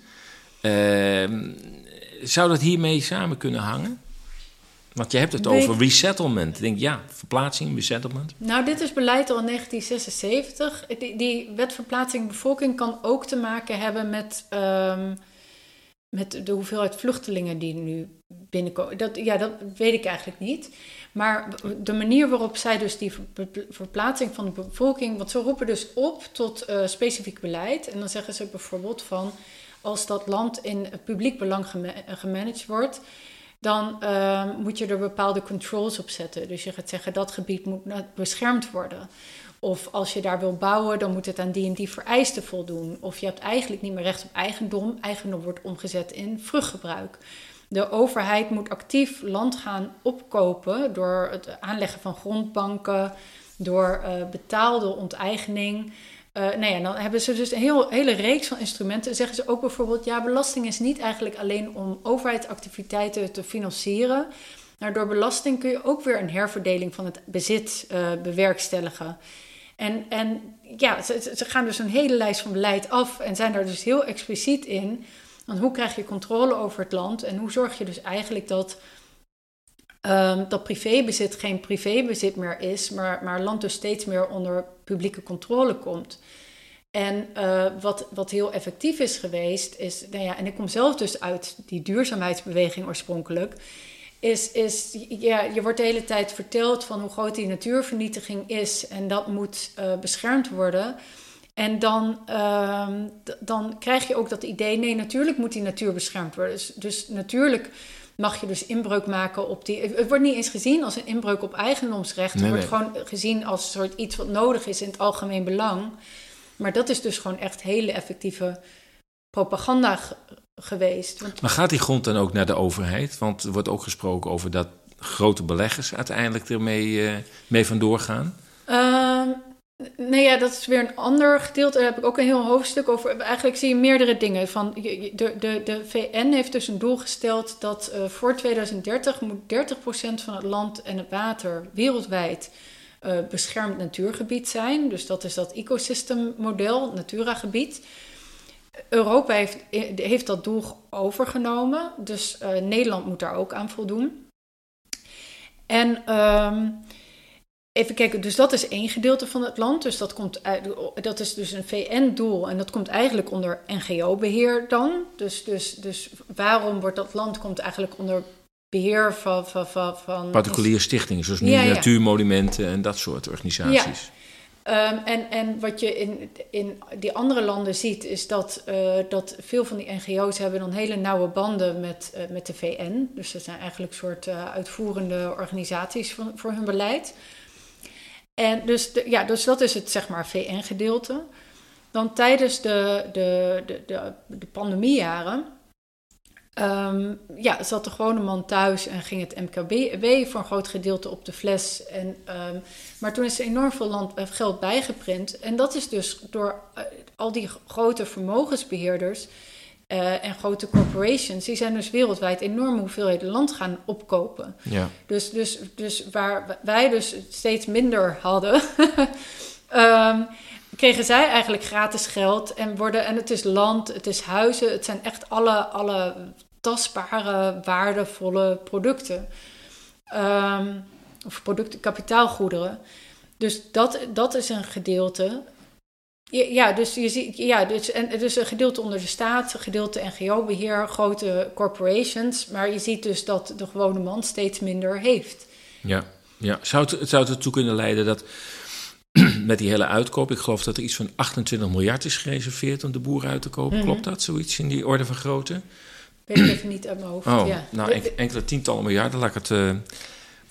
zou dat hiermee samen kunnen hangen? Want je hebt het over resettlement. Ik denk, ja, verplaatsing, resettlement. Nou, dit is beleid al in 1976. Die, die wet verplaatsing bevolking kan ook te maken hebben met, um, met de hoeveelheid vluchtelingen die nu binnenkomen. Dat, ja, dat weet ik eigenlijk niet. Maar de manier waarop zij dus die verplaatsing van de bevolking, want ze roepen dus op tot uh, specifiek beleid. En dan zeggen ze bijvoorbeeld van als dat land in publiek belang gemanaged wordt, dan moet je er bepaalde controls op zetten. Dus je gaat zeggen dat gebied moet beschermd worden. Of als je daar wil bouwen, dan moet het aan die en die vereisten voldoen. Of je hebt eigenlijk niet meer recht op eigendom. Eigendom wordt omgezet in vruchtgebruik. De overheid moet actief land gaan opkopen door het aanleggen van grondbanken, door uh, betaalde onteigening. Uh, nou ja, dan hebben ze dus een heel, hele reeks van instrumenten. Zeggen ze ook bijvoorbeeld, ja, belasting is niet eigenlijk alleen om overheidsactiviteiten te financieren. Maar door belasting kun je ook weer een herverdeling van het bezit uh, bewerkstelligen. En, en ja, ze, ze gaan dus een hele lijst van beleid af en zijn daar dus heel expliciet in want hoe krijg je controle over het land en hoe zorg je dus eigenlijk dat, um, dat privébezit geen privébezit meer is, maar, maar land dus steeds meer onder publieke controle komt. En uh, wat, wat heel effectief is geweest, is, nou ja, en ik kom zelf dus uit die duurzaamheidsbeweging oorspronkelijk, is, is ja, je wordt de hele tijd verteld van hoe groot die natuurvernietiging is en dat moet uh, beschermd worden. En dan, ehm, dan krijg je ook dat idee, nee, natuurlijk moet die natuur beschermd worden. Dus, dus, natuurlijk mag je dus inbreuk maken op die... Het wordt niet eens gezien als een inbreuk op eigendomsrecht. Het wordt gewoon gezien als een soort iets wat nodig is in het algemeen belang. Maar dat is dus gewoon echt hele effectieve propaganda geweest. Want, Maar gaat die grond dan ook naar de overheid? Want er wordt ook gesproken over dat grote beleggers uiteindelijk ermee uh, mee vandoor gaan. Uh, nee, ja, dat is weer een ander gedeelte. Daar heb ik ook een heel hoofdstuk over. Eigenlijk zie je meerdere dingen. Van, de, de, de VN heeft dus een doel gesteld dat uh, voor 2030 moet 30% van het land en het water wereldwijd uh, beschermd natuurgebied zijn. Dus dat is dat ecosystemmodel, Natura-gebied. Europa heeft, heeft dat doel overgenomen, dus Nederland moet daar ook aan voldoen. En um, even kijken, dus dat is één gedeelte van het land. Dus dat, komt uit, dat is dus een VN-doel en dat komt eigenlijk onder NGO-beheer dan. Dus, dus, dus waarom wordt dat land komt eigenlijk onder beheer van... van, van, van Particuliere stichtingen, zoals nu ja, ja. natuurmonumenten en dat soort organisaties. Ja. Um, en, en wat je in, in die andere landen ziet, is dat, uh, dat veel van die NGO's hebben dan hele nauwe banden met, uh, met de VN. Dus dat zijn eigenlijk soort uh, uitvoerende organisaties voor, voor hun beleid. En dus, ja, dus dat is het zeg maar VN-gedeelte. Dan tijdens de, de, de, de, de pandemiejaren Um, ja, zat de gewone man thuis en ging het MKB voor een groot gedeelte op de fles. En, um, maar toen is enorm veel land, geld bijgeprint. En dat is dus door uh, al die grote vermogensbeheerders uh, en grote corporations, die zijn dus wereldwijd enorme hoeveelheden land gaan opkopen. Ja. Dus, dus, dus waar wij dus steeds minder hadden. um, kregen zij eigenlijk gratis geld en worden en het is land, het is huizen, het zijn echt alle, alle tastbare, waardevolle producten. Um, of producten, kapitaalgoederen. Dus dat, dat is een gedeelte. Ja, dus je ziet, ja, dus, en, dus een gedeelte onder de staat, een gedeelte NGO-beheer, grote corporations. Maar je ziet dus dat de gewone man steeds minder heeft. Ja, ja. Zou, het, zou het ertoe kunnen leiden dat met die hele uitkoop, ik geloof dat er iets van 28 miljard is gereserveerd om de boeren uit te kopen. Mm -hmm. Klopt dat, zoiets in die orde van grootte? weet ik even niet uit mijn hoofd. Oh, ja. nou, en, enkele tientallen miljarden, laat ik het uh,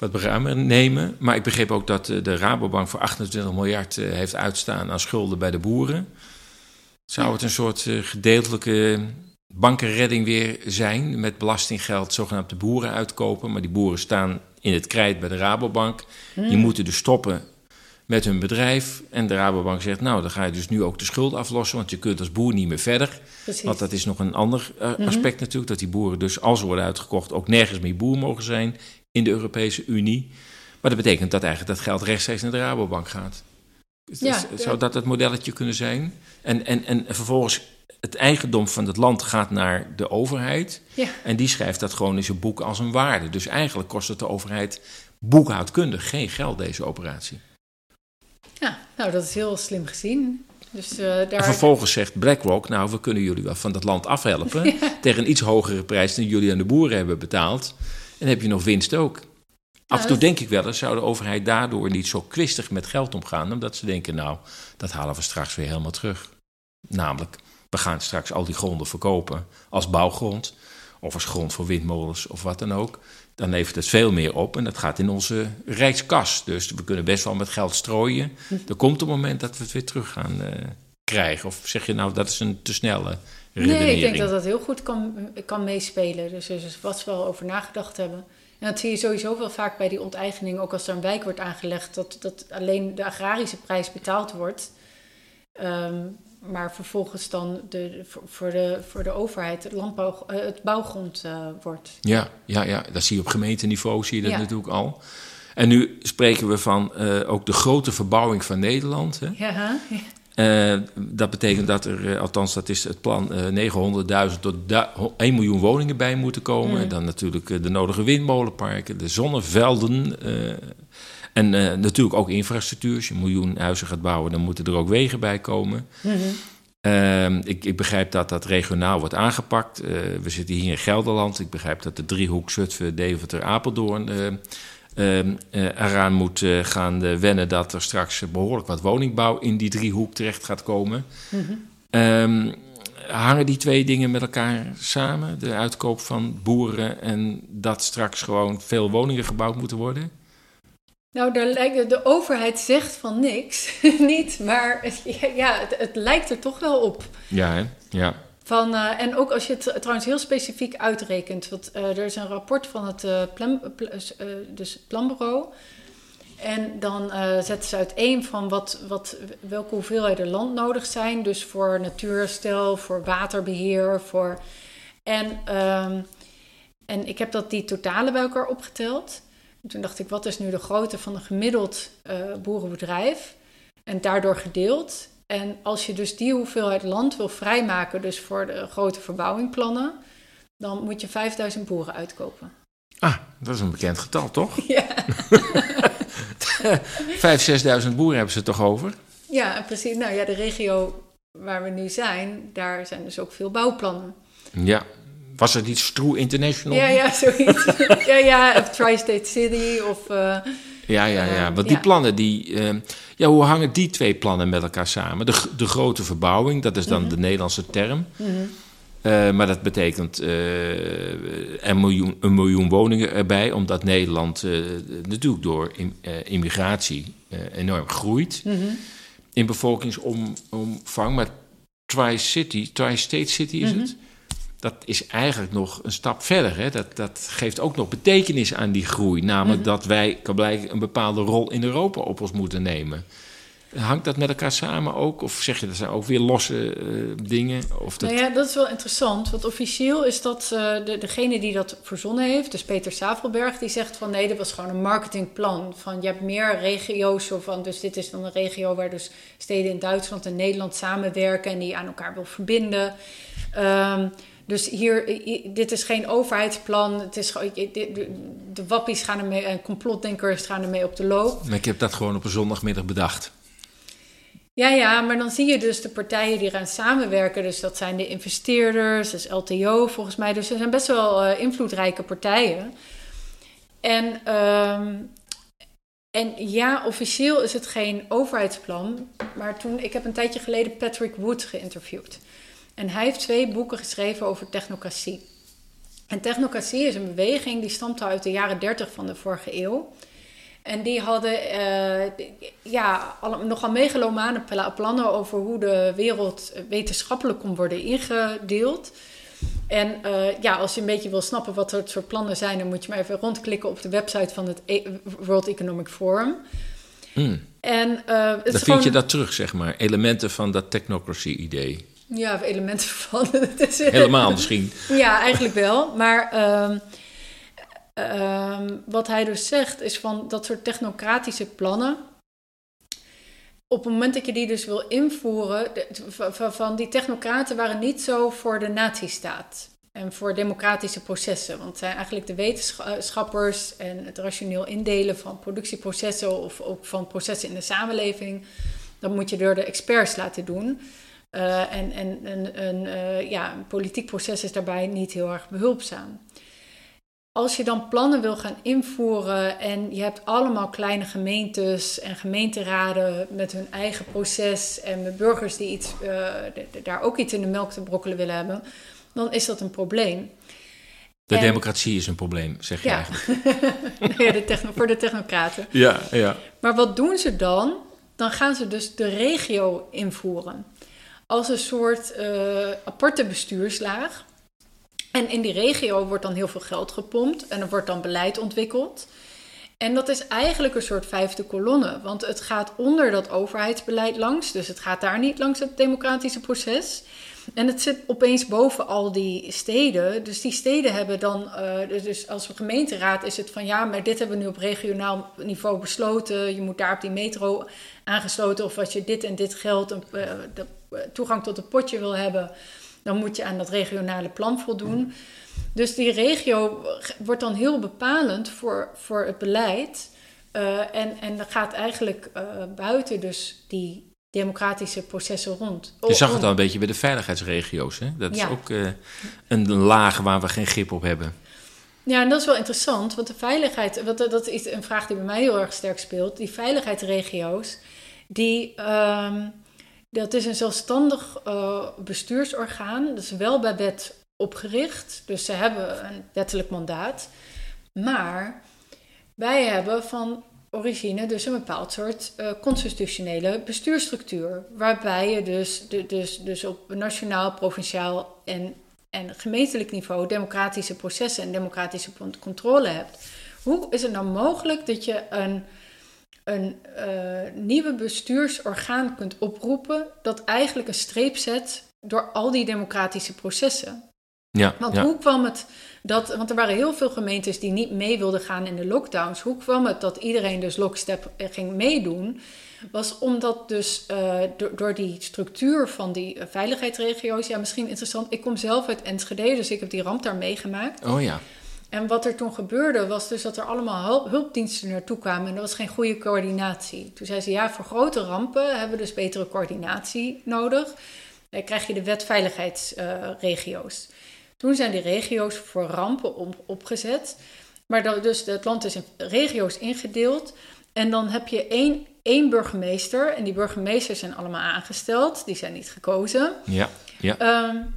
wat beruimer nemen. Maar ik begreep ook dat uh, de Rabobank voor 28 miljard uh, heeft uitstaan aan schulden bij de boeren. Zou het een soort gedeeltelijke bankenredding weer zijn met belastinggeld zogenaamd de boeren uitkopen? Maar die boeren staan in het krijt bij de Rabobank. Hmm. Die moeten dus stoppen met hun bedrijf. En de Rabobank zegt, nou, dan ga je dus nu ook de schuld aflossen, want je kunt als boer niet meer verder. Precies. Want dat is nog een ander uh, aspect mm -hmm. natuurlijk, dat die boeren dus, als ze worden uitgekocht, ook nergens meer boer mogen zijn in de Europese Unie. Maar dat betekent dat eigenlijk dat geld rechtstreeks naar de Rabobank gaat. Ja, dus, zou dat het modelletje kunnen zijn? En, en, en vervolgens het eigendom van het land gaat naar de overheid. Ja. En die schrijft dat gewoon in zijn boek als een waarde. Dus eigenlijk kost het de overheid boekhoudkundig geen geld, deze operatie. Ja, nou dat is heel slim gezien. Dus, uh, daar... En vervolgens zegt BlackRock, nou we kunnen jullie wel van dat land afhelpen ja. tegen een iets hogere prijs dan jullie aan de boeren hebben betaald. En heb je nog winst ook. Af en toe denk ik wel eens, zou de overheid daardoor niet zo kwistig met geld omgaan, omdat ze denken, nou, dat halen we straks weer helemaal terug. Namelijk, we gaan straks al die gronden verkopen als bouwgrond, of als grond voor windmolens of wat dan ook dan levert het veel meer op en dat gaat in onze rijkskas. Dus we kunnen best wel met geld strooien. Er komt een moment dat we het weer terug gaan uh, krijgen. Of zeg je nou, dat is een te snelle? Nee, ik denk dat dat heel goed kan, kan meespelen. Dus er is wat we wel over nagedacht hebben. En dat zie je sowieso wel vaak bij die onteigening. Ook als er een wijk wordt aangelegd, dat, dat alleen de agrarische prijs betaald wordt. Um, maar vervolgens dan de, voor, de, voor de overheid het, landbouw, het bouwgrond uh, wordt. Ja, ja, ja, dat zie je op gemeenteniveau, zie je dat ja. natuurlijk al. En nu spreken we van uh, ook de grote verbouwing van Nederland. Hè? Ja, ja. Uh, dat betekent dat er, althans dat is het plan, 900.000 tot 1 miljoen woningen bij moeten komen. Mm. Dan natuurlijk de nodige windmolenparken, de zonnevelden. En natuurlijk ook infrastructuur. Als je een miljoen huizen gaat bouwen, dan moeten er ook wegen bij komen. Mm -hmm. uh, ik, ik, begrijp dat dat regionaal wordt aangepakt. We zitten hier in Gelderland. Ik begrijp dat de driehoek Zutphen, Deventer, Apeldoorn ehm, eraan moet gaan wennen... dat er straks behoorlijk wat woningbouw in die driehoek terecht gaat komen. Mm -hmm. hangen die twee dingen met elkaar samen? De uitkoop van boeren en dat straks gewoon veel woningen gebouwd moeten worden? Nou, daar lijkt, de overheid zegt van niks, niet, maar het, ja, het, het, lijkt er toch wel op. Ja, hè? ja. Van, uh, en ook als je het trouwens heel specifiek uitrekent. Want uh, er is een rapport van het plan, dus planbureau. En dan zetten ze uiteen van wat, wat, welke hoeveelheden land nodig zijn. Dus voor natuurherstel, voor waterbeheer. Voor... En, um, en ik heb dat die totale bij elkaar opgeteld. En toen dacht ik, wat is nu de grootte van een gemiddeld boerenbedrijf? En daardoor gedeeld. En als je dus die hoeveelheid land wil vrijmaken, dus voor de grote verbouwingplannen, dan moet je 5000 boeren uitkopen. Ah, dat is een bekend getal, toch? Ja. 5.000, 6.000 boeren hebben ze toch over? Ja, precies. Nou ja, de regio waar we nu zijn, daar zijn dus ook veel bouwplannen. Ja. Was het iets Stroe International? Ja, ja, zoiets. ja, ja, of Tri-State City of... Uh, ja, ja, ja. Want die plannen, die, uh, ja, hoe hangen die twee plannen met elkaar samen? De, de grote verbouwing, dat is dan de Nederlandse term. Uh, maar dat betekent uh, een, miljoen, een miljoen woningen erbij, omdat Nederland natuurlijk door in, immigratie enorm groeit in bevolkingsomvang. Maar Tri-City, Tri-State City is het dat is eigenlijk nog een stap verder. Hè? Dat, dat geeft ook nog betekenis aan die groei. Namelijk mhm. dat wij kan blijken een bepaalde rol in Europa op ons moeten nemen. Hangt dat met elkaar samen ook? Of zeg je dat zijn ook weer losse uh, dingen? Of dat... Nou ja, dat is wel interessant. Want officieel is dat uh, de, degene die dat verzonnen heeft, dus Peter Savelberg, die zegt van nee, dat was gewoon een marketingplan. Van je hebt meer regio's, zo van, dus dit is dan een regio waar dus steden in Duitsland en Nederland samenwerken en die aan elkaar wil verbinden. Um, dus hier, dit is geen overheidsplan. Het is, de wappies gaan ermee en complotdenkers gaan ermee op de loop. Maar ik heb dat gewoon op een zondagmiddag bedacht. Ja, ja, maar dan zie je dus de partijen die eraan samenwerken. Dus dat zijn de investeerders, dat is LTO volgens mij. Dus er zijn best wel uh, invloedrijke partijen. En, uh, en ja, officieel is het geen overheidsplan. Maar toen, ik heb een tijdje geleden Patrick Wood geïnterviewd. En hij heeft twee boeken geschreven over technocratie. En technocratie is een beweging die stamt uit de jaren 30 van de vorige eeuw. En die hadden uh, ja, nogal megalomane plannen over hoe de wereld wetenschappelijk kon worden ingedeeld. En uh, ja, als je een beetje wil snappen wat het soort plannen zijn, dan moet je maar even rondklikken op de website van het e- World Economic Forum. Hmm. En, uh, dan vind je dat terug, zeg maar, elementen van dat technocracy-idee. Ja, elementen van. Helemaal misschien. ja, eigenlijk wel. Maar um, um, wat hij dus zegt is van dat soort technocratische plannen. Op het moment dat je die dus wil invoeren, van die technocraten waren niet zo voor de nazistaat en voor democratische processen. Want het zijn eigenlijk de wetenschappers en het rationeel indelen van productieprocessen of ook van processen in de samenleving. Dat moet je door de experts laten doen. Uh, en en, en een, uh, ja, een politiek proces is daarbij niet heel erg behulpzaam. Als je dan plannen wil gaan invoeren en je hebt allemaal kleine gemeentes en gemeenteraden met hun eigen proces en met burgers die iets, uh, daar ook iets in de melk te brokkelen willen hebben, dan is dat een probleem. De democratie is een probleem, zeg je ja. eigenlijk. ja, de techno, voor de technocraten. Ja, ja. Maar wat doen ze dan? Dan gaan ze dus de regio invoeren als een soort uh, aparte bestuurslaag. En in die regio wordt dan heel veel geld gepompt en er wordt dan beleid ontwikkeld. En dat is eigenlijk een soort vijfde kolonne, want het gaat onder dat overheidsbeleid langs, dus het gaat daar niet langs het democratische proces. En het zit opeens boven al die steden. Dus die steden hebben dan, uh, dus als gemeenteraad is het van ja, maar dit hebben we nu op regionaal niveau besloten. Je moet daar op die metro aangesloten. Of als je dit en dit geld, uh, de toegang tot een potje wil hebben, dan moet je aan dat regionale plan voldoen. Dus die regio wordt dan heel bepalend voor, voor het beleid. En, en dat gaat eigenlijk buiten dus die democratische processen rond. Je zag het al een beetje bij de veiligheidsregio's. Hè? Dat is ook uh, een laag waar we geen grip op hebben. Ja, en dat is wel interessant, want de veiligheid, wat, dat is een vraag die bij mij heel erg sterk speelt. Die veiligheidsregio's, die, uh, dat is een zelfstandig uh, bestuursorgaan. Dat is wel bij wet opgericht, dus ze hebben een wettelijk mandaat. Maar wij hebben van origine dus een bepaald soort uh, constitutionele bestuurstructuur. Waarbij je dus, de, dus, dus op nationaal, provinciaal en, en gemeentelijk niveau democratische processen en democratische controle hebt. Hoe is het nou mogelijk dat je een, een uh, nieuwe bestuursorgaan kunt oproepen dat eigenlijk een streep zet door al die democratische processen? Ja, Want ja. hoe kwam het dat, want er waren heel veel gemeentes die niet mee wilden gaan in de lockdowns. Hoe kwam het dat iedereen dus lockstep ging meedoen? Was omdat dus uh, door, door, die structuur van die uh, veiligheidsregio's, ja, misschien interessant. Ik kom zelf uit Enschede, dus ik heb die ramp daar meegemaakt. Oh ja. En wat er toen gebeurde, was dus dat er allemaal hulp, hulpdiensten naartoe kwamen en er was geen goede coördinatie. Toen zei ze, ja, voor grote rampen hebben we dus betere coördinatie nodig. Dan krijg je de wet veiligheidsregio's. Toen zijn die regio's voor rampen op, opgezet. Maar dan, dus het land is in regio's ingedeeld. En dan heb je één, één burgemeester. En die burgemeesters zijn allemaal aangesteld. Die zijn niet gekozen. Ja, ja. Um,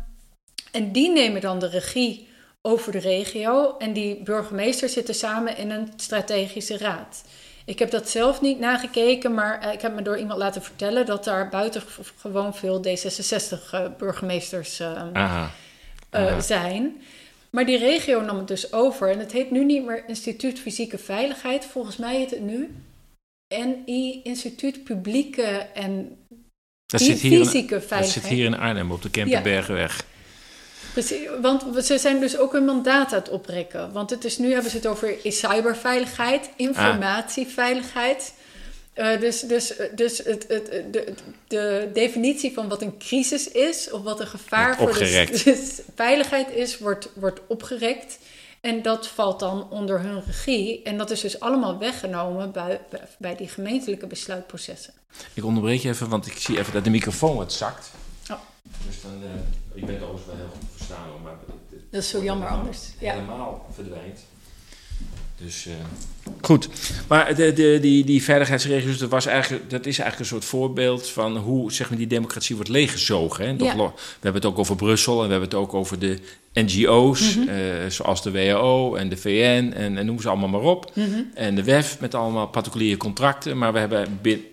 en die nemen dan de regie over de regio. En die burgemeesters zitten samen in een strategische raad. Ik heb dat zelf niet nagekeken, maar ik heb me door iemand laten vertellen dat daar buitengewoon veel D66-burgemeesters um, Aha. Uh, zijn. Maar die regio nam het dus over. En het heet nu niet meer Instituut Fysieke Veiligheid. Volgens mij heet het nu NI Instituut Publieke en dat zit hier Fysieke in, Veiligheid. Dat zit hier in Arnhem op de Kempenbergenweg. Ja. Precies, want ze zijn dus ook hun mandaat aan het oprekken. Want het is, nu hebben ze het over cyberveiligheid, informatieveiligheid. Uh, dus dus, dus het, het, de, de definitie van wat een crisis is, of wat een gevaar voor de dus veiligheid is, wordt, wordt opgerekt. En dat valt dan onder hun regie. En dat is dus allemaal weggenomen bij, bij die gemeentelijke besluitprocessen. Ik onderbreek je even, want ik zie even dat de microfoon wat zakt. Oh. Dus dan, uh, je bent overigens wel heel goed verstaan, hoor, maar dat is zo jammer anders. Ja. Helemaal verdwijnt. Dus uh, goed. Maar de, de, die, die veiligheidsregio's, dat, was eigenlijk, dat is eigenlijk een soort voorbeeld van hoe zeg maar, die democratie wordt leeggezogen. Hè? Ja. We hebben het ook over Brussel en we hebben het ook over de NGO's, mm -hmm. uh, zoals de WHO en de VN en, en noem ze allemaal maar op. Mm -hmm. En de WEF met allemaal particuliere contracten. Maar we hebben binnen,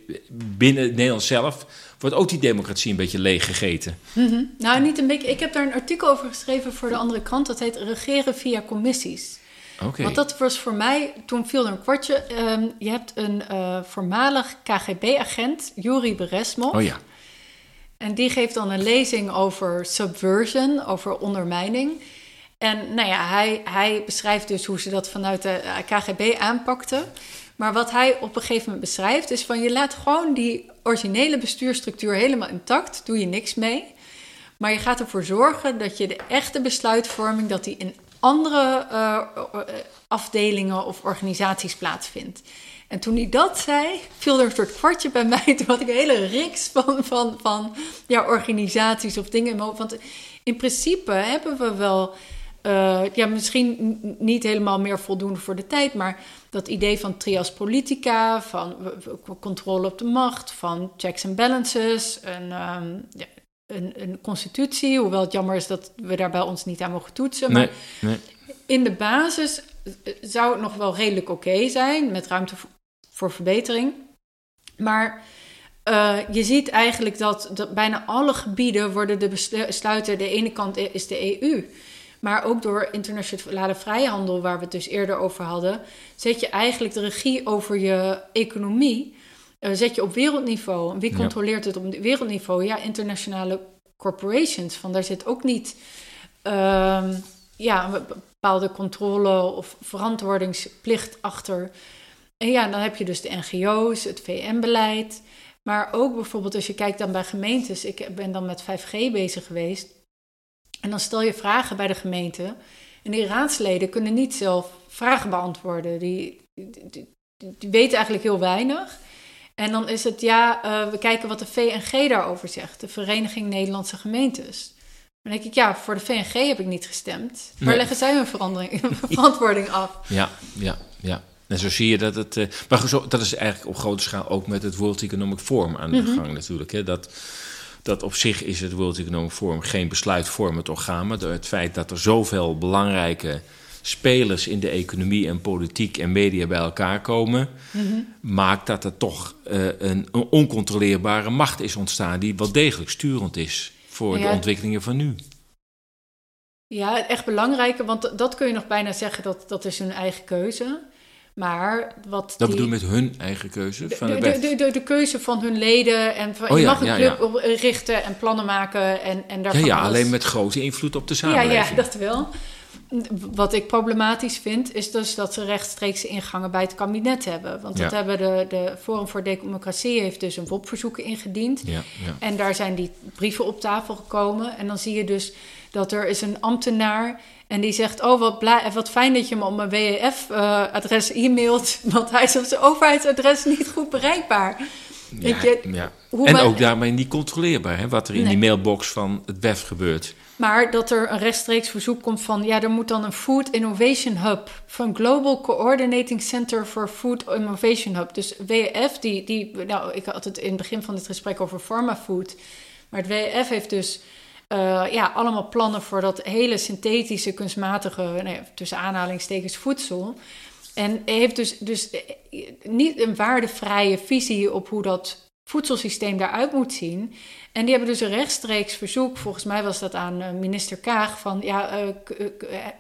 binnen Nederland zelf wordt ook die democratie een beetje leeggegeten. Mm -hmm. Nou, niet een beetje. Ik heb daar een artikel over geschreven voor de andere krant. Dat heet Regeren via commissies. Okay. Want dat was voor mij, toen viel er een kwartje. Um, je hebt een uh, voormalig KGB-agent, Yuri Beresmov. Oh ja. En die geeft dan een lezing over subversion, over ondermijning. En nou ja, hij, hij beschrijft dus hoe ze dat vanuit de KGB aanpakten. Maar wat hij op een gegeven moment beschrijft, is van je laat gewoon die originele bestuurstructuur helemaal intact, doe je niks mee. Maar je gaat ervoor zorgen dat je de echte besluitvorming, dat die in andere uh, afdelingen of organisaties plaatsvindt. En toen hij dat zei, viel er een soort kwartje bij mij. Toen had ik een hele riks van, van, van ja, organisaties of dingen in hoofd. Want in principe hebben we wel, uh, ja, misschien niet helemaal meer voldoende voor de tijd, maar dat idee van trias politica, van controle op de macht, van checks and balances, een, um, ja, een, een constitutie. Hoewel het jammer is dat we daar bij ons niet aan mogen toetsen. Maar nee, in de basis zou het nog wel redelijk oké okay zijn, met ruimte voor, voor verbetering. Maar uh, je ziet eigenlijk dat, dat, bijna alle gebieden worden de besluiten. De ene kant is de EU. Maar ook door internationale vrijhandel, waar we het dus eerder over hadden, zet je eigenlijk de regie over je economie. Uh, zet je op wereldniveau. En wie controleert ja. het op wereldniveau? Ja, internationale corporations. Van daar zit ook niet uh, ja, een bepaalde controle of verantwoordingsplicht achter. En ja, dan heb je dus de NGO's, het VN-beleid. Maar ook bijvoorbeeld als je kijkt dan bij gemeentes. Ik ben dan met 5G bezig geweest. En dan stel je vragen bij de gemeente. En die raadsleden kunnen niet zelf vragen beantwoorden. Die, die, die, die weten eigenlijk heel weinig. En dan is het, ja, uh, we kijken wat de VNG daarover zegt. De Vereniging Nederlandse Gemeentes. Dan denk ik, ja, voor de VNG heb ik niet gestemd. Waar Nee. leggen zij hun verantwoording af? Ja, ja, ja. En zo zie je dat het. Uh, maar zo, dat is eigenlijk op grote schaal ook met het World Economic Forum aan de Mhm. gang natuurlijk. Hè. Dat, dat op zich is het World Economic Forum geen besluitvormend orgaan. Maar door het feit dat er zoveel belangrijke spelers in de economie en politiek en media bij elkaar komen, Mhm. maakt dat er toch eh, een, een oncontroleerbare macht is ontstaan die wel degelijk sturend is voor Ja. de ontwikkelingen van nu. Ja, echt belangrijke, want dat kun je nog bijna zeggen dat dat is hun eigen keuze. Maar wat Dat die, bedoel je met hun eigen keuze de, van de, de, de, keuze van hun leden en van, Oh je ja, mag een ja, club ja. richten en plannen maken en, en ja, daarvan ja, alles. alleen met grote invloed op de Ja, samenleving. ja, dat wel. Wat ik problematisch vind, is dus dat ze rechtstreeks ingangen bij het kabinet hebben. Want dat Ja. hebben de, de Forum voor Democratie heeft dus een WOP-verzoek ingediend. Ja, ja. En daar zijn die brieven op tafel gekomen. En dan zie je dus dat er is een ambtenaar en die zegt... oh, wat, wat fijn dat je me op mijn WEF-adres e-mailt... want hij is op zijn overheidsadres niet goed bereikbaar. Je, ja. En ook daarmee niet controleerbaar, hè, wat er in Nee. die mailbox van het WEF gebeurt. Maar dat er een rechtstreeks verzoek komt van... ja, er moet dan een Food Innovation Hub... van Global Coordinating Center for Food Innovation Hub. Dus WEF, die, die... Nou, ik had het in het begin van dit gesprek over pharmafood. Maar het WEF heeft dus... eh, ja, allemaal plannen voor dat hele synthetische, kunstmatige... Tussen aanhalingstekens voedsel... En heeft dus, dus eh, niet een waardevrije visie op hoe dat voedselsysteem daaruit moet zien. En die hebben dus een rechtstreeks verzoek, volgens mij was dat aan eh, minister Kaag, van ja, eh,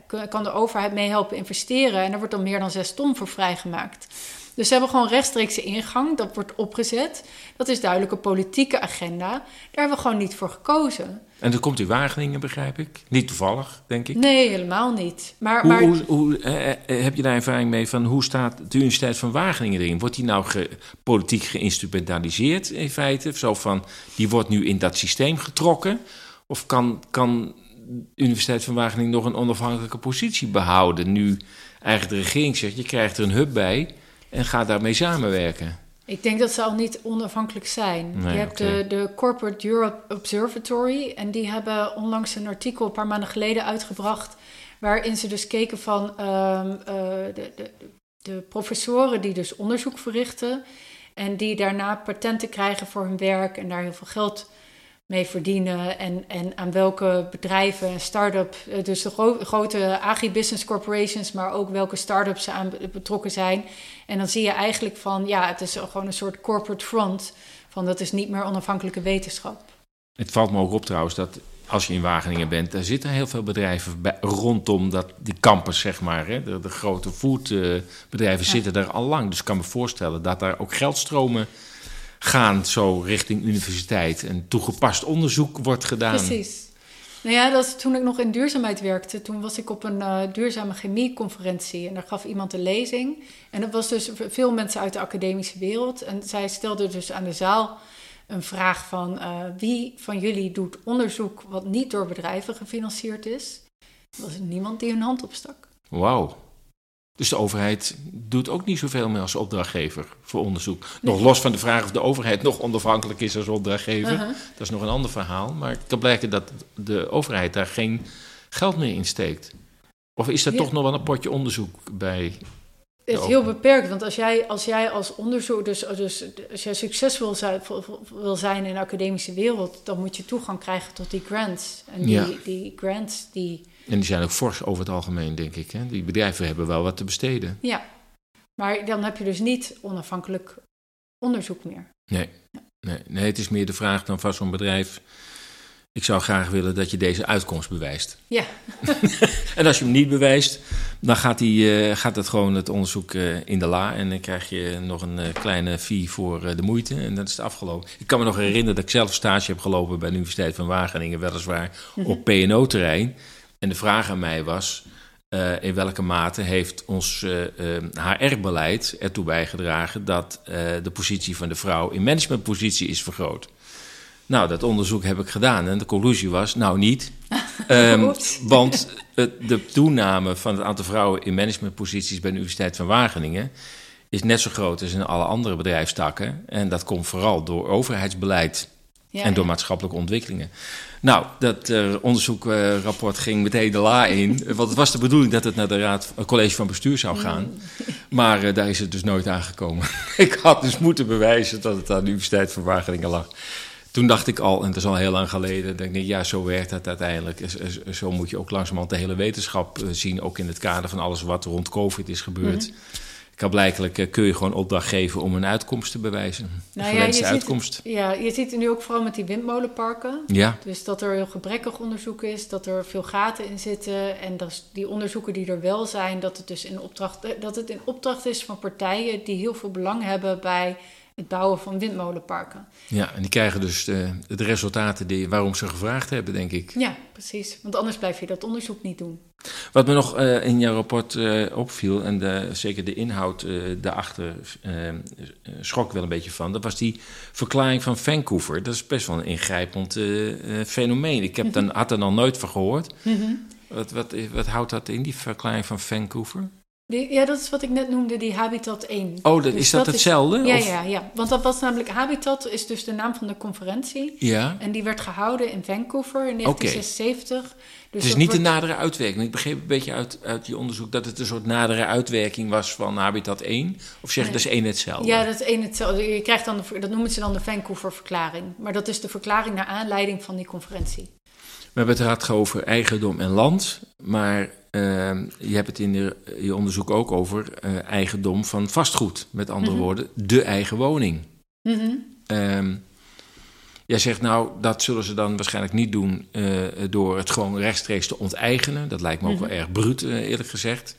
eh, kan de overheid meehelpen investeren? En daar wordt dan meer dan zes ton voor vrijgemaakt. Dus ze hebben gewoon rechtstreekse ingang, dat wordt opgezet. Dat is duidelijk een politieke agenda. Daar hebben we gewoon niet voor gekozen. En dan komt u Wageningen, begrijp ik. Niet toevallig, denk ik. Nee, helemaal niet. Maar, Hoe, maar hoe, hoe, eh, eh, heb je daar ervaring mee van hoe staat de Universiteit van Wageningen erin? Wordt die nou ge- politiek geïnstrumentaliseerd in feite? Zo van, die wordt nu in dat systeem getrokken? Of kan, kan de Universiteit van Wageningen nog een onafhankelijke positie behouden? Nu eigenlijk de regering zegt, je krijgt er een hub bij en ga daarmee samenwerken. Ik denk dat ze al niet onafhankelijk zijn. Nee, je hebt de, de Corporate Europe Observatory. En die hebben onlangs een artikel een paar maanden geleden uitgebracht. Waarin ze dus keken van ehm, eh, de, de, de professoren die dus onderzoek verrichten. En die daarna patenten krijgen voor hun werk en daar heel veel geld mee verdienen. En, en aan welke bedrijven en start-up, eh, dus de gro- grote agribusiness corporations, maar ook welke start-ups ze aan be- betrokken zijn. En dan zie je eigenlijk van, ja, het is gewoon een soort corporate front. Van dat is niet meer onafhankelijke wetenschap. Het valt me ook op trouwens dat als je in Wageningen bent, daar zitten heel veel bedrijven bij- rondom dat, die campus, zeg maar. Hè. De, de grote foodbedrijven Ja. zitten daar al lang. Dus ik kan me voorstellen dat daar ook geldstromen gaan zo richting universiteit. En toegepast onderzoek wordt gedaan. Precies. Nou ja, dat is toen ik nog in duurzaamheid werkte. Toen was ik op een eh, duurzame chemieconferentie. En daar gaf iemand een lezing. En dat was dus veel mensen uit de academische wereld. En zij stelde dus aan de zaal een vraag van... eh, wie van jullie doet onderzoek wat niet door bedrijven gefinancierd is? Er was niemand die hun hand opstak. Wauw. Dus de overheid doet ook niet zoveel meer als opdrachtgever voor onderzoek. Nog los van de vraag of de overheid nog onafhankelijk is als opdrachtgever. Dat is nog een ander verhaal. Maar het kan blijken dat de overheid daar geen geld meer in steekt. Of is er Ja. toch nog wel een potje onderzoek bij? Het is heel beperkt, want als jij als, jij als onderzoek, dus, dus als jij succesvol wil zijn in de academische wereld, dan moet je toegang krijgen tot die grants. En die, Ja. die grants, die, En die zijn ook fors over het algemeen, denk ik. Hè? Die bedrijven hebben wel wat te besteden. ja. Maar dan heb je dus niet onafhankelijk onderzoek meer. Nee, nee, het is meer de vraag dan van zo'n bedrijf. Ik zou graag willen dat je deze uitkomst bewijst. Ja, En als je hem niet bewijst, dan gaat, die, eh, gaat het gewoon het onderzoek eh, in de la. En dan krijg je nog een eh, kleine fee voor de moeite. En dan is het afgelopen. Ik kan me nog herinneren dat ik zelf stage heb gelopen bij de Universiteit van Wageningen, weliswaar op PNO-terrein. En de vraag aan mij was: eh, in welke mate heeft ons eh, eh, HR-beleid ertoe bijgedragen dat eh, de positie van de vrouw in managementpositie is vergroot? Nou, dat onderzoek heb ik gedaan en de conclusie was: nou niet. Ehm, want de toename van het aantal vrouwen in managementposities bij de Universiteit van Wageningen is net zo groot als in alle andere bedrijfstakken. En dat komt vooral door overheidsbeleid ja, en door maatschappelijke ontwikkelingen. Nou, dat eh, onderzoekrapport ging meteen de la in. Want het was de bedoeling dat het naar de raad, het college van bestuur zou gaan. Maar eh, daar is het dus nooit aangekomen. Ik had dus moeten bewijzen dat het aan de Universiteit van Wageningen lag. toen dacht ik al, en dat is al heel lang geleden, denk ik, ja, zo werkt het uiteindelijk. Zo moet je ook langzamerhand de hele wetenschap eh, zien, ook in het kader van alles wat rond COVID is gebeurd. Mm blijkelijk eh, kun je gewoon opdracht geven om een uitkomst te bewijzen. Nou ja, je uitkomst. Ziet, ja, je ziet het nu ook vooral met die windmolenparken. Ja. Dus dat er heel gebrekkig onderzoek is, dat er veel gaten in zitten. En dat die onderzoeken die er wel zijn, dat het dus in opdracht, eh, dat het in opdracht is van partijen die heel veel belang hebben bij het bouwen van windmolenparken. Ja, en die krijgen dus de, de resultaten die, waarom ze gevraagd hebben, denk ik. Ja, precies. Want anders blijf je dat onderzoek niet doen. Wat me nog uh, in jouw rapport uh, opviel, en de, zeker de inhoud uh, daarachter schrok wel een beetje van, dat was die verklaring van Vancouver. Dat is best wel een ingrijpend fenomeen. Ik heb mm dan, had er nog nooit van gehoord. Mm wat, wat, wat houdt dat in, die verklaring van Vancouver? Ja, dat is wat ik net noemde, die Habitat 1. Oh, dat, dus is dat, hetzelfde? ja, ja, ja, want dat was namelijk Habitat is dus de naam van de conferentie. Ja. En die werd gehouden in Vancouver in 1976. Dus het is niet een nadere uitwerking. Ik begreep een beetje uit, uit je onderzoek dat het een soort nadere uitwerking was van Habitat 1. Of zeg je dat is één hetzelfde? Ja, dat is één hetzelfde. Je krijgt dan de, dat noemen ze dan de Vancouver-verklaring. Maar dat is de verklaring naar aanleiding van die conferentie. We hebben het gehad over eigendom en land, maar uh, je hebt het in je onderzoek ook over uh, eigendom van vastgoed. Met andere mhm. woorden, de eigen woning. Mm jij zegt nou, dat zullen ze dan waarschijnlijk niet doen uh, door het gewoon rechtstreeks te onteigenen. Dat lijkt me ook wel mhm. erg bruut, eerlijk gezegd.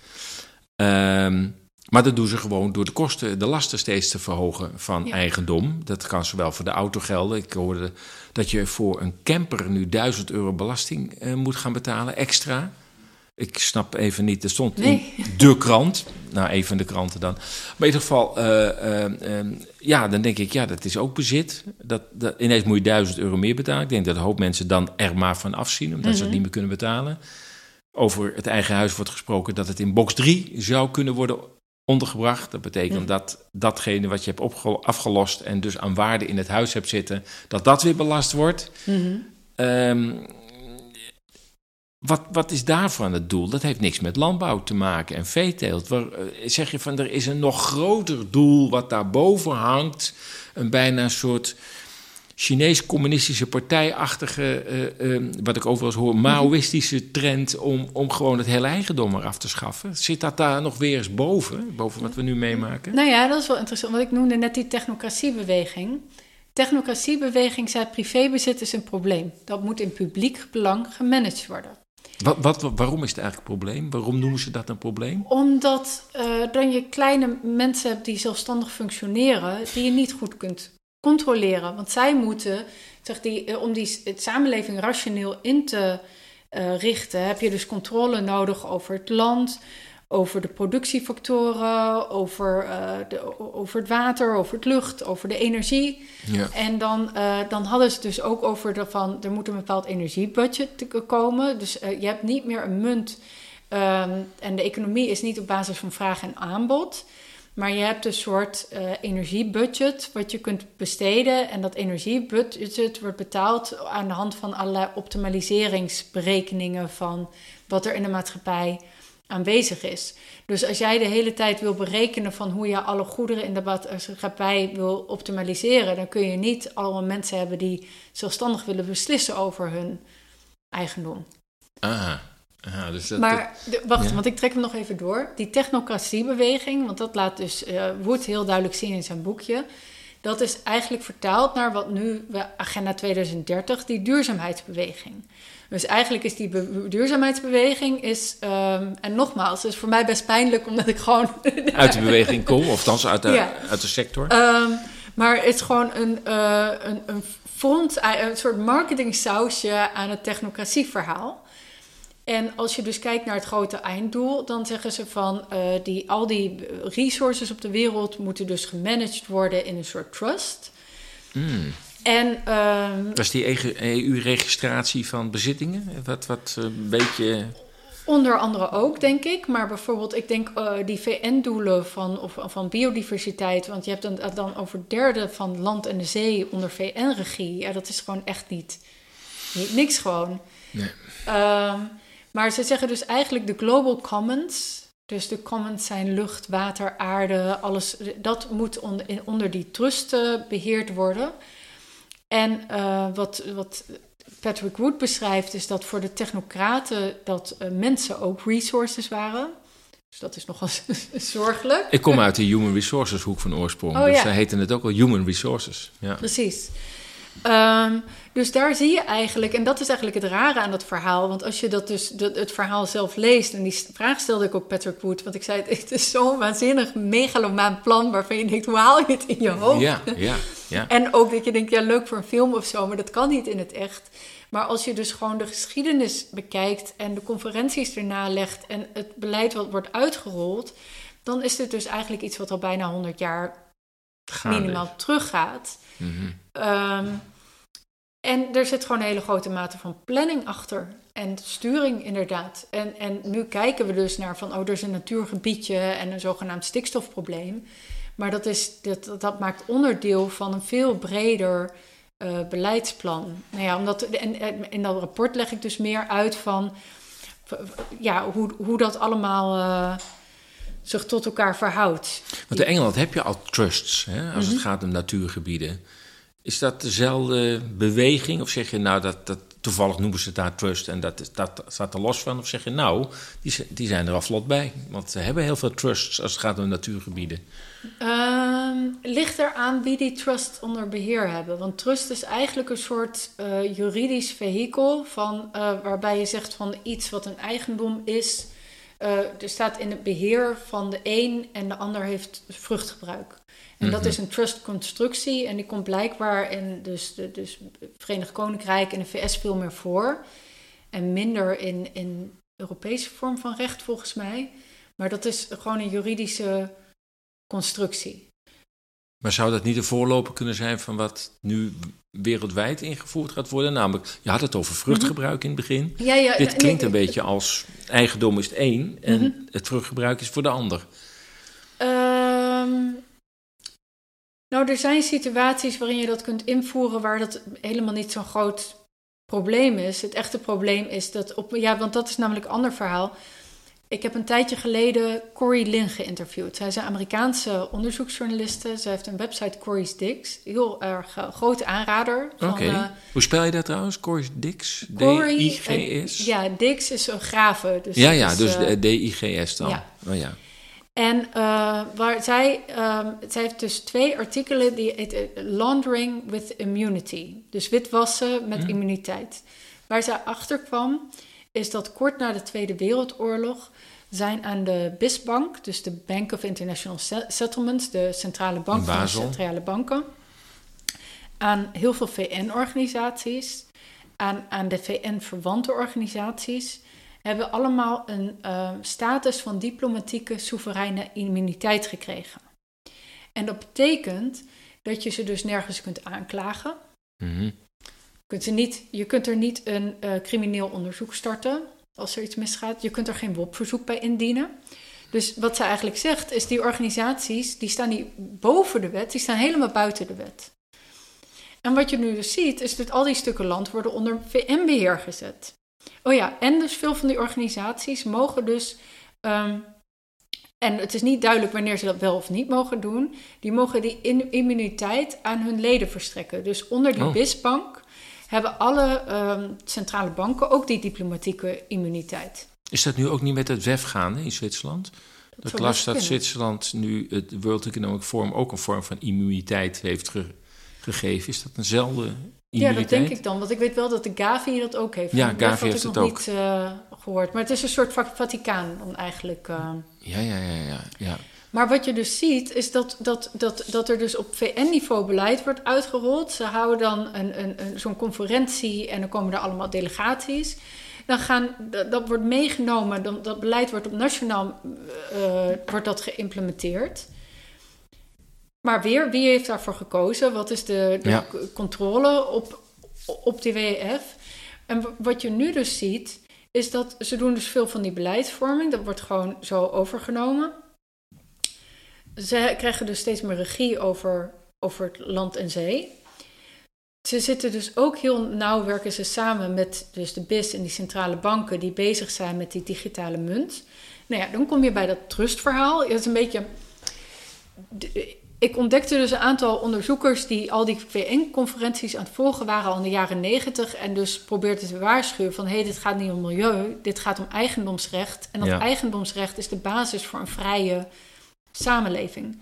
Um, maar dat doen ze gewoon door de kosten, de lasten steeds te verhogen van eigendom. Dat kan zowel voor de auto gelden. Ik hoorde dat je voor een camper nu 1000 euro belasting uh, moet gaan betalen extra. Ik snap even niet, er stond in de krant. Nou, even de kranten dan. Maar in ieder geval, uh, uh, ja, dan denk ik, ja, dat is ook bezit. Dat, dat, ineens moet je 1000 euro meer betalen. Ik denk dat een hoop mensen dan er maar van afzien, omdat ze het mhm. niet meer kunnen betalen. Over het eigen huis wordt gesproken dat het in box 3 zou kunnen worden ondergebracht. Dat betekent dat datgene wat je hebt afgelost en dus aan waarde in het huis hebt zitten, dat dat weer belast wordt. Mhm. Ehm, wat, wat is daarvan het doel? Dat heeft niks met landbouw te maken en veeteelt. Waar, eh, zeg je van er is een nog groter doel wat daarboven hangt. Een bijna soort Chinees-communistische partijachtige, uh, uh, wat ik overal hoor, Maoïstische trend om, om gewoon het hele eigendom eraf te schaffen. Zit dat daar nog weer eens boven, boven wat we nu meemaken? Nou ja, dat is wel interessant, want ik noemde net die technocratiebeweging. Technocratiebeweging zei privébezit is een probleem. Dat moet in publiek belang gemanaged worden. Wat, wat, waarom is het eigenlijk een probleem? Waarom noemen ze dat een probleem? Omdat uh, dan je kleine mensen hebt die zelfstandig functioneren, die je niet goed kunt controleren. Want zij moeten, zeg die, eh, om die samenleving rationeel in te uh, richten, heb je dus controle nodig over het land, over de productiefactoren, over, uh, de, over het water, over het lucht, over de energie. Ja. En dan, uh, dan hadden ze dus ook over de, van er moet een bepaald energiebudget komen. Dus je hebt niet meer een munt. Um, en de economie is niet op basis van vraag en aanbod. Maar je hebt een soort uh, energiebudget wat je kunt besteden. En dat energiebudget wordt betaald aan de hand van allerlei optimaliseringsberekeningen van wat er in de maatschappij aanwezig is. Dus als jij de hele tijd wil berekenen van hoe je alle goederen in de maatschappij wil optimaliseren, dan kun je niet allemaal mensen hebben die zelfstandig willen beslissen over hun eigendom. Ah, dus maar wacht, want ik trek hem nog even door. Die technocratiebeweging, want dat laat dus uh, Wood heel duidelijk zien in zijn boekje. Dat is eigenlijk vertaald naar wat nu we Agenda 2030, die duurzaamheidsbeweging. Dus eigenlijk is die duurzaamheidsbeweging is, um, en nogmaals, het is voor mij best pijnlijk omdat ik gewoon uit de beweging kom, of uit de, uit de sector. Um, maar het is gewoon een, uh, een, een front, een soort marketing sausje aan het technocratieverhaal. En als je dus kijkt naar het grote einddoel, dan zeggen ze van uh, die, al die resources op de wereld moeten dus gemanaged worden in een soort trust. Mm. En, uh, dat is die EU-registratie van bezittingen? Wat, wat eh, een beetje. Onder andere ook, denk ik. Maar bijvoorbeeld, ik denk uh, die VN-doelen van, of, van biodiversiteit. Want je hebt dan, dan over derde van land en de zee onder VN-regie. Ja, dat is gewoon echt niet, niet niks gewoon. Nee. Uh, maar ze zeggen dus eigenlijk de global commons. Dus de commons zijn lucht, water, aarde, alles. Dat moet onder, onder die trust beheerd worden. En uh, wat, wat Patrick Wood beschrijft, is dat voor de technocraten dat uh, mensen ook resources waren. Dus dat is nogal zorgelijk. Ik kom uit de human resources hoek van oorsprong. Oh, dus ja. zij heten het ook al human resources. Ja. Precies. Um, dus daar zie je eigenlijk, en dat is eigenlijk het rare aan dat verhaal. Want als je dat dus dat, het verhaal zelf leest, en die vraag stelde ik ook Patrick Wood, want ik zei: Het is zo'n waanzinnig megalomaan plan waarvan je denkt: hoe haal je het in je hoofd? Ja, ja, ja. En ook dat je denkt: ja, leuk voor een film of zo, maar dat kan niet in het echt. Maar als je dus gewoon de geschiedenis bekijkt en de conferenties erna legt en het beleid wat wordt uitgerold, dan is dit dus eigenlijk iets wat al bijna 100 jaar Gaande. minimaal teruggaat. Um, en er zit gewoon een hele grote mate van planning achter. En sturing inderdaad. En, en nu kijken we dus naar van, oh, er is een natuurgebiedje en een zogenaamd stikstofprobleem. Maar dat, is, dat, dat maakt onderdeel van een veel breder uh, beleidsplan. Nou ja, omdat, en, en in dat rapport leg ik dus meer uit van ja, hoe, hoe dat allemaal uh, zich tot elkaar verhoudt. Want in Engeland heb je al trusts hè, als mm -hmm. het gaat om natuurgebieden. Is dat dezelfde beweging? Of zeg je nou dat, dat toevallig noemen ze daar trust en dat, dat staat er los van? Of zeg je nou, die, die zijn er al vlot bij? Want ze hebben heel veel trusts als het gaat om natuurgebieden. Um, ligt eraan wie die trust onder beheer hebben. Want trust is eigenlijk een soort uh, juridisch vehikel van, uh, waarbij je zegt van iets wat een eigendom is. Uh, er staat in het beheer van de een en de ander heeft vruchtgebruik. En dat is een trustconstructie en die komt blijkbaar in dus, de, dus Verenigd Koninkrijk en de VS veel meer voor. En minder in, in Europese vorm van recht volgens mij. Maar dat is gewoon een juridische constructie. Maar zou dat niet de voorloper kunnen zijn van wat nu wereldwijd ingevoerd gaat worden? Namelijk, je had het over vruchtgebruik in het begin. Ja, ja, Dit klinkt nee, een beetje als eigendom is het één en -hmm. het vruchtgebruik is voor de ander. Um, nou, er zijn situaties waarin je dat kunt invoeren waar dat helemaal niet zo'n groot probleem is. Het echte probleem is dat op. Ja, want dat is namelijk een ander verhaal. Ik heb een tijdje geleden Corey Lynn geïnterviewd. Zij is een Amerikaanse onderzoeksjournaliste. Zij heeft een website Corey's Dix. Heel erg uh, grote aanrader. Oké. Okay. Uh, Hoe spel je dat trouwens? Corey's Dix? D-I-G-S? Uh, ja, Dix is een graven. Dus ja, ja, is, dus D-I-G-S dan. Ja. Oh ja. En waar zij, um, zij heeft dus twee artikelen die heet Laundering with Immunity. Dus witwassen met Mm. immuniteit. Waar zij achter kwam, is dat kort na de Tweede Wereldoorlog zijn aan de BIS-bank, dus de Bank of International Settlements, de centrale bank van de centrale banken, aan heel veel VN-organisaties, aan, aan de VN-verwante organisaties, hebben allemaal een uh, status van diplomatieke soevereine immuniteit gekregen. En dat betekent dat je ze dus nergens kunt aanklagen. Mhm. Je kunt, ze niet, je kunt er niet een uh, crimineel onderzoek starten als er iets misgaat. Je kunt er geen WOP-verzoek bij indienen. Dus wat ze eigenlijk zegt is, die organisaties die staan niet boven de wet, die staan helemaal buiten de wet. En wat je nu dus ziet, is dat al die stukken land worden onder VN-beheer gezet. Oh ja, en dus veel van die organisaties mogen dus, um, en het is niet duidelijk wanneer ze dat wel of niet mogen doen, die mogen die immuniteit aan hun leden verstrekken. Dus onder die Oh. BIS-bank hebben alle um, centrale banken ook die diplomatieke immuniteit. Is dat nu ook niet met het WEF gaande in Zwitserland? Dat zou las dat. Zwitserland nu het World Economic Forum ook een vorm van immuniteit heeft ge- gegeven. Is dat eenzelfde Ja, immuniteit? dat denk ik dan. Want ik weet wel dat de Gavi dat ook heeft. Ja, Gavi heeft ik het nog ook. niet uh, gehoord. Maar het is een soort Va- Vaticaan dan eigenlijk. Uh. Ja, ja, ja, ja. ja. Maar wat je dus ziet, is dat, dat, dat, dat er dus op VN-niveau beleid wordt uitgerold. Ze houden dan een, een, een, zo'n conferentie en dan komen er allemaal delegaties. Dan gaan, dat, dat wordt meegenomen, dan, dat beleid wordt op nationaal uh, wordt dat geïmplementeerd. Maar weer, wie heeft daarvoor gekozen? Wat is de, de Ja. controle op, op die WEF? En wat je nu dus ziet, is dat ze doen dus veel van die beleidsvorming. Dat wordt gewoon zo overgenomen. Ze krijgen dus steeds meer regie over, over het land en zee. Ze zitten dus ook heel nauw, werken ze samen met dus de BIS en die centrale banken die bezig zijn met die digitale munt. Nou ja, dan kom je bij dat trustverhaal. Het is een beetje. ik ontdekte dus een aantal onderzoekers die al die VN-conferenties aan het volgen waren al in de jaren negentig. En dus probeerden te waarschuwen van hé, hey, dit gaat niet om milieu, dit gaat om eigendomsrecht. En dat Ja. eigendomsrecht is de basis voor een vrije samenleving.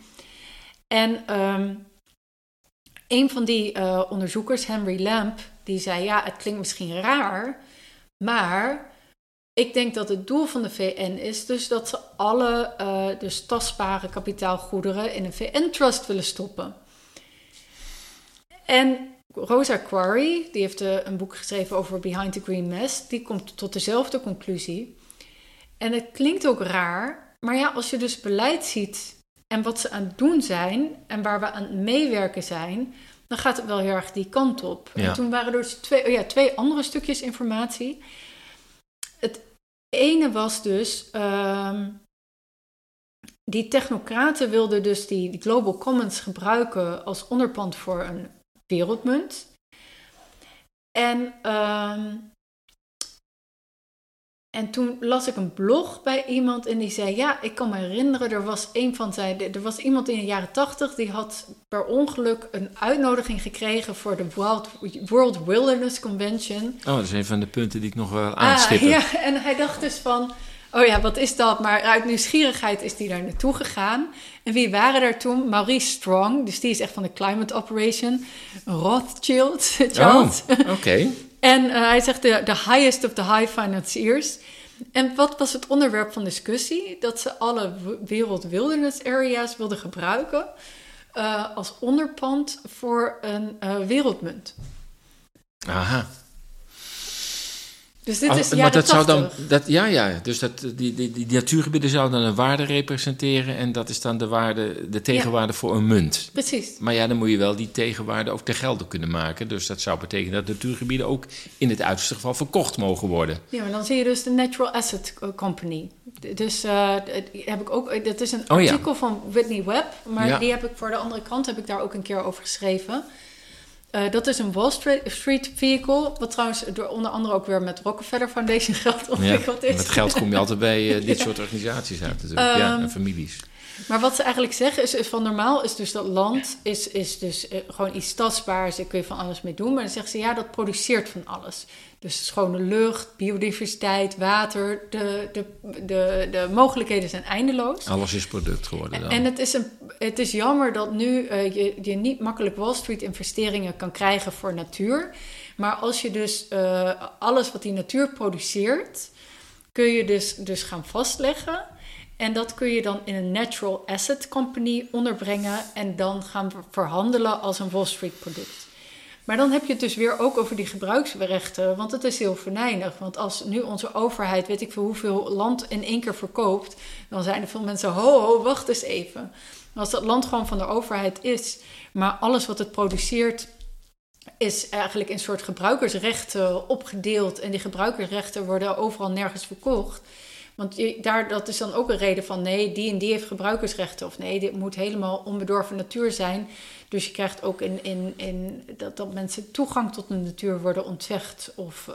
En ehm, een van die eh, onderzoekers, Henry Lamb, die zei ja, het klinkt misschien raar, maar ik denk dat het doel van de VN is dus dat ze alle eh, dus tastbare kapitaalgoederen in een VN-trust willen stoppen. En Rosa Quarry, die heeft eh, een boek geschreven over Behind the Green Mess, die komt tot dezelfde conclusie. En het klinkt ook raar, maar ja, als je dus beleid ziet en wat ze aan het doen zijn en waar we aan het meewerken zijn, dan gaat het wel heel erg die kant op. Ja. En toen waren er dus twee, oh ja, twee andere stukjes informatie. Het ene was dus, ehm, die technocraten wilden dus die, die Global Commons gebruiken als onderpand voor een wereldmunt. En, ehm, en toen las ik een blog bij iemand en die zei: Ja, ik kan me herinneren, er was een van zijn. Er was iemand in de jaren tachtig die had per ongeluk een uitnodiging gekregen voor de World, World Wilderness Convention. Oh, dat is een van de punten die ik nog wel Ah, aanstippen. ja, en hij dacht dus van, oh ja, wat is dat? Maar uit nieuwsgierigheid is hij daar naartoe gegaan. En wie waren er toen? Maurice Strong, dus die is echt van de Climate Operation. Rothschild, Charles. Oh, oké. En eh, hij zegt de, highest of the high financiers. En wat was het onderwerp van discussie? Dat ze alle wereld wilderness areas wilden gebruiken eh, als onderpand voor een eh, wereldmunt. Aha. Dus dit Ah, is maar dat zou 80. dan, dat, ja, ja, dus dat, die, die, die, natuurgebieden zouden dan een waarde representeren en dat is dan de, waarde, de tegenwaarde voor een munt. Precies. Maar ja, dan moet je wel die tegenwaarde ook te gelden kunnen maken. Dus dat zou betekenen dat natuurgebieden ook in het uiterste geval verkocht mogen worden. Ja, maar dan zie je dus de Natural Asset Company. Dus eh, heb ik ook, dat is een Oh ja. artikel van Whitney Webb, maar Ja. die heb ik voor de andere krant heb ik daar ook een keer over geschreven. Eh, dat is een Wall Street, vehicle, wat trouwens door onder andere ook weer met Rockefeller Foundation geld ontwikkeld is. Met geld kom je altijd bij eh, dit soort organisaties uit natuurlijk. ja, Ehm, en families. Maar wat ze eigenlijk zeggen is, van normaal is dus dat land is, is dus eh, gewoon iets tastbaars, daar kun je van alles mee doen. Maar dan zeggen ze ja, dat produceert van alles. Dus schone lucht, biodiversiteit, water, de, de, de, de mogelijkheden zijn eindeloos. Alles is product geworden dan. En het is, een, het is jammer dat nu eh, je, je niet makkelijk Wall Street investeringen kan krijgen voor natuur. Maar als je dus eh, alles wat die natuur produceert, kun je dus, dus gaan vastleggen. En dat kun je dan in een natural asset company onderbrengen en dan gaan ver- verhandelen als een Wall Street product. Maar dan heb je het dus weer ook over die gebruiksrechten, want het is heel venijnig. Want als nu onze overheid, weet ik veel hoeveel land in één keer verkoopt, dan zijn er veel mensen, ho, ho, wacht eens even. Als dat land gewoon van de overheid is, maar alles wat het produceert is eigenlijk in soort gebruikersrechten opgedeeld. En die gebruikersrechten worden overal nergens verkocht. Want daar, dat is dan ook een reden van nee, die en die heeft gebruikersrechten. Of nee, dit moet helemaal onbedorven natuur zijn. Dus je krijgt ook in, in, in dat, dat mensen toegang tot de natuur worden ontzegd. Of,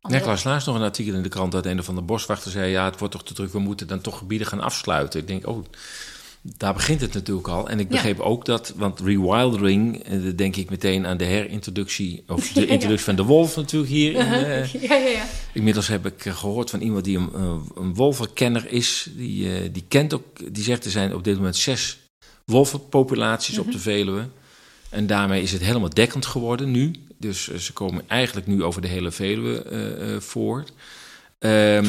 las laatst nog een artikel in de krant dat een of andere boswachter zei... ja, het wordt toch te druk, we moeten dan toch gebieden gaan afsluiten. Ik denk, oh, daar begint het natuurlijk al. En ik Ja. begreep ook dat, want rewildering... eh, denk ik meteen aan de herintroductie... of de Ja. introductie van de wolf natuurlijk hier. In, eh, ja, ja, ja. Inmiddels heb ik eh, gehoord van iemand die een, een wolvenkenner is. Die, die kent ook, die zegt er zijn op dit moment zes wolvenpopulaties op de Veluwe. En daarmee is het helemaal dekkend geworden nu. Dus ze komen eigenlijk nu over de hele Veluwe voor. Ehm,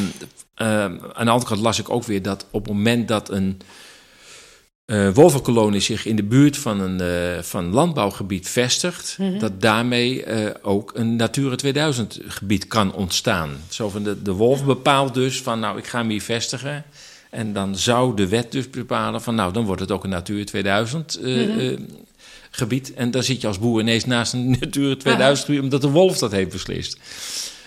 aan de andere kant las ik ook weer dat op het moment dat een eh wolvenkolonie zich in de buurt van een eh, van landbouwgebied vestigt, dat daarmee eh, ook een Natura 2000 gebied kan ontstaan. Zo van de, de wolf bepaalt dus van nou ik ga me hier vestigen. En dan zou de wet dus bepalen van nou dan wordt het ook een Natura 2000 eh, eh, gebied. En dan zit je als boer ineens naast een Natura 2000 gebied omdat de wolf dat heeft beslist.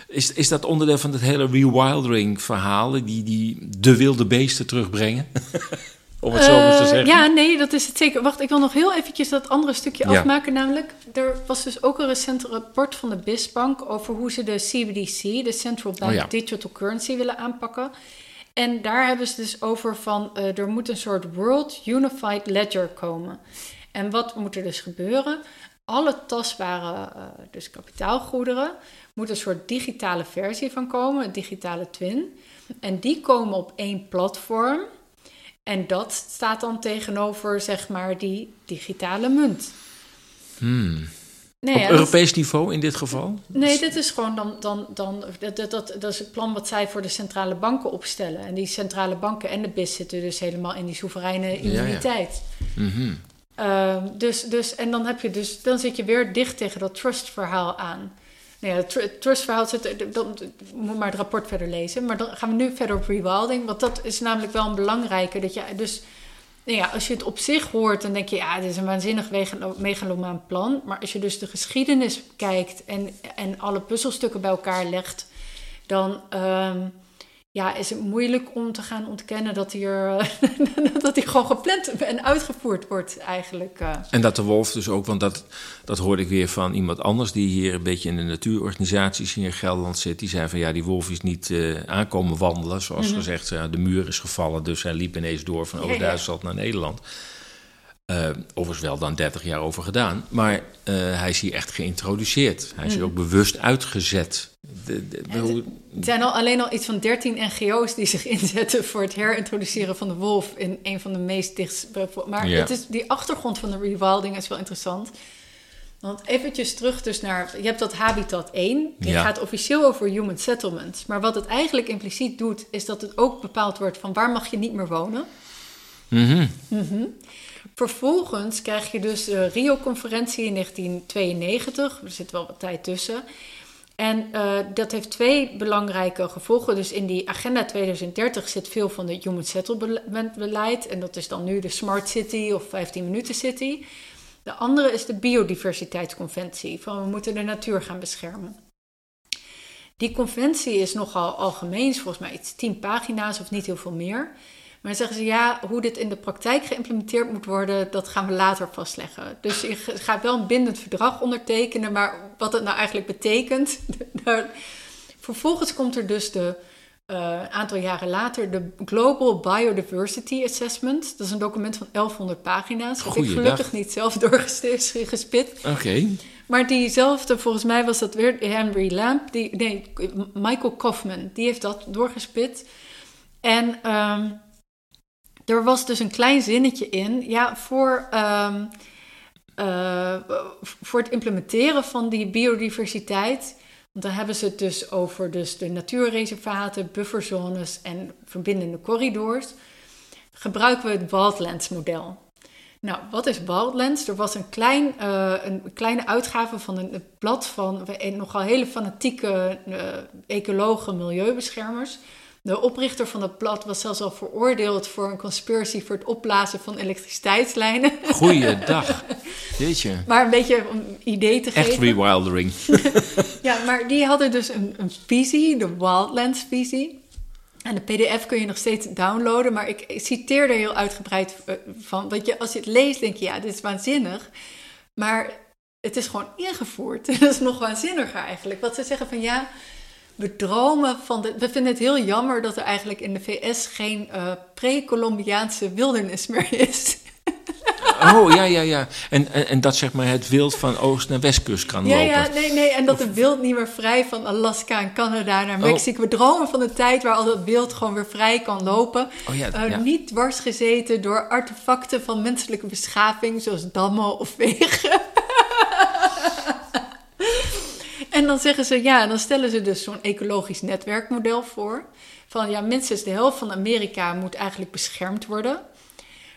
Is, is dat onderdeel van het hele rewildering verhaal, die, die de wilde beesten terugbrengen? Om het zo maar te Eh, zeggen. Ja, nee, dat is het zeker. Wacht, ik wil nog heel eventjes dat andere stukje Ja. afmaken. Namelijk, er was dus ook een recent rapport van de BISbank over hoe ze de CBDC, de Central Bank Oh ja. Digital Currency, willen aanpakken. En daar hebben ze dus over van uh, er moet een soort World Unified Ledger komen. En wat moet er dus gebeuren? Alle tastbare, uh, dus kapitaalgoederen, moet een soort digitale versie van komen, een digitale twin. En die komen op één platform. En dat staat dan tegenover, zeg maar, die digitale munt. Hmm. Nee, Op Europees niveau in dit geval? Nee, dit is gewoon dan, dan, dan dat, dat, dat, is het plan wat zij voor de centrale banken opstellen. En die centrale banken en de BIS zitten dus helemaal in die soevereine immuniteit. Ja, ja. Mm dus, dus, en dan, heb je dus, dan zit je weer dicht tegen dat trust-verhaal aan. Nou ja, het trustverhaal zit, dan moet maar het rapport verder lezen. Maar dan gaan we nu verder op rewilding. Want dat is namelijk wel een belangrijke. Dat je dus nou ja, als je het op zich hoort, dan denk je, ja, dit is een waanzinnig megalomaan plan. Maar als je dus de geschiedenis kijkt en, en alle puzzelstukken bij elkaar legt, dan um, ja, is het moeilijk om te gaan ontkennen dat hier, dat hij gewoon gepland en uitgevoerd wordt eigenlijk. Eh. En dat de wolf dus ook, want dat, dat hoorde ik weer van iemand anders die hier een beetje in de natuurorganisaties hier in Gelderland zit. Die zei van ja, die wolf is niet uh, aankomen wandelen. Zoals mhm. gezegd, de muur is gevallen, dus hij liep ineens door van Oost-Duitsland naar Nederland. Uh, overigens wel dan 30 jaar over gedaan. Maar uh, hij is hier echt geïntroduceerd. Hij is hier mhm. ook bewust uitgezet. De, de, er zijn al, alleen al iets van 13 NGO's die zich inzetten voor het herintroduceren van de wolf in een van de meest dichtst. Maar het is, die achtergrond van de rewilding is wel interessant. Want eventjes terug dus naar, je hebt dat Habitat 1, die gaat officieel over human settlements. Maar wat het eigenlijk impliciet doet, is dat het ook bepaald wordt van waar mag je niet meer wonen. Mm -hmm. Vervolgens krijg je dus de Rio-conferentie in 1992, er zit wel wat tijd tussen. En uh, dat heeft twee belangrijke gevolgen. Dus in die agenda 2030 zit veel van het Human Settlement beleid. En dat is dan nu de Smart City of 15 minuten city. De andere is de biodiversiteitsconventie. Van we moeten de natuur gaan beschermen. Die conventie is nogal algemeen, volgens mij iets 10 pagina's of niet heel veel meer. Maar zeggen ze ja, hoe dit in de praktijk geïmplementeerd moet worden, dat gaan we later vastleggen. Dus je gaat wel een bindend verdrag ondertekenen, maar wat het nou eigenlijk betekent. Vervolgens komt er dus de, uh, aantal jaren later de Global Biodiversity Assessment. Dat is een document van 1100 pagina's. Dat heb ik gelukkig niet zelf doorgespit. Oké. Maar diezelfde, volgens mij was dat weer Henry Lamp, die, nee, Michael Kaufman, die heeft dat doorgespit. En um, er was dus een klein zinnetje in. Ja, voor, um, uh, voor het implementeren van die biodiversiteit. Want dan hebben ze het dus over dus de natuurreservaten, bufferzones en verbindende corridors. Gebruiken we het Wildlands model. Nou, wat is Wildlands? Er was een, klein, uh, een kleine uitgave van een, blad van een nogal hele fanatieke uh, ecologen, milieubeschermers. De oprichter van het blad was zelfs al veroordeeld voor een conspiracy voor het opblazen van elektriciteitslijnen. Goeiedag. je. Maar een beetje om idee te geven. Echt rewildering. ja, maar die hadden dus een, een visie, de Wildlands visie. En de PDF kun je nog steeds downloaden, maar ik citeer er heel uitgebreid eh, van. Want je, als je het leest, denk je, ja, dit is waanzinnig. Maar het is gewoon ingevoerd. Dat is nog waanzinniger eigenlijk. Wat ze zeggen van ja, we dromen van de. We vinden het heel jammer dat er eigenlijk in de VS geen uh, pre-Columbiaanse wildernis meer is. Oh ja, ja, ja. En, en, en, dat zeg maar het wild van oost naar westkust kan ja, lopen. Ja, nee, nee. En dat de wild niet meer vrij van Alaska en Canada naar oh. Mexico. We dromen van de tijd waar al dat wild gewoon weer vrij kan lopen. Oh, ja, uh, ja. Niet dwars gezeten door artefacten van menselijke beschaving, zoals dammen of wegen. En dan zeggen ze ja, en dan stellen ze dus zo'n ecologisch netwerkmodel voor. Van ja, minstens de helft van Amerika moet eigenlijk beschermd worden.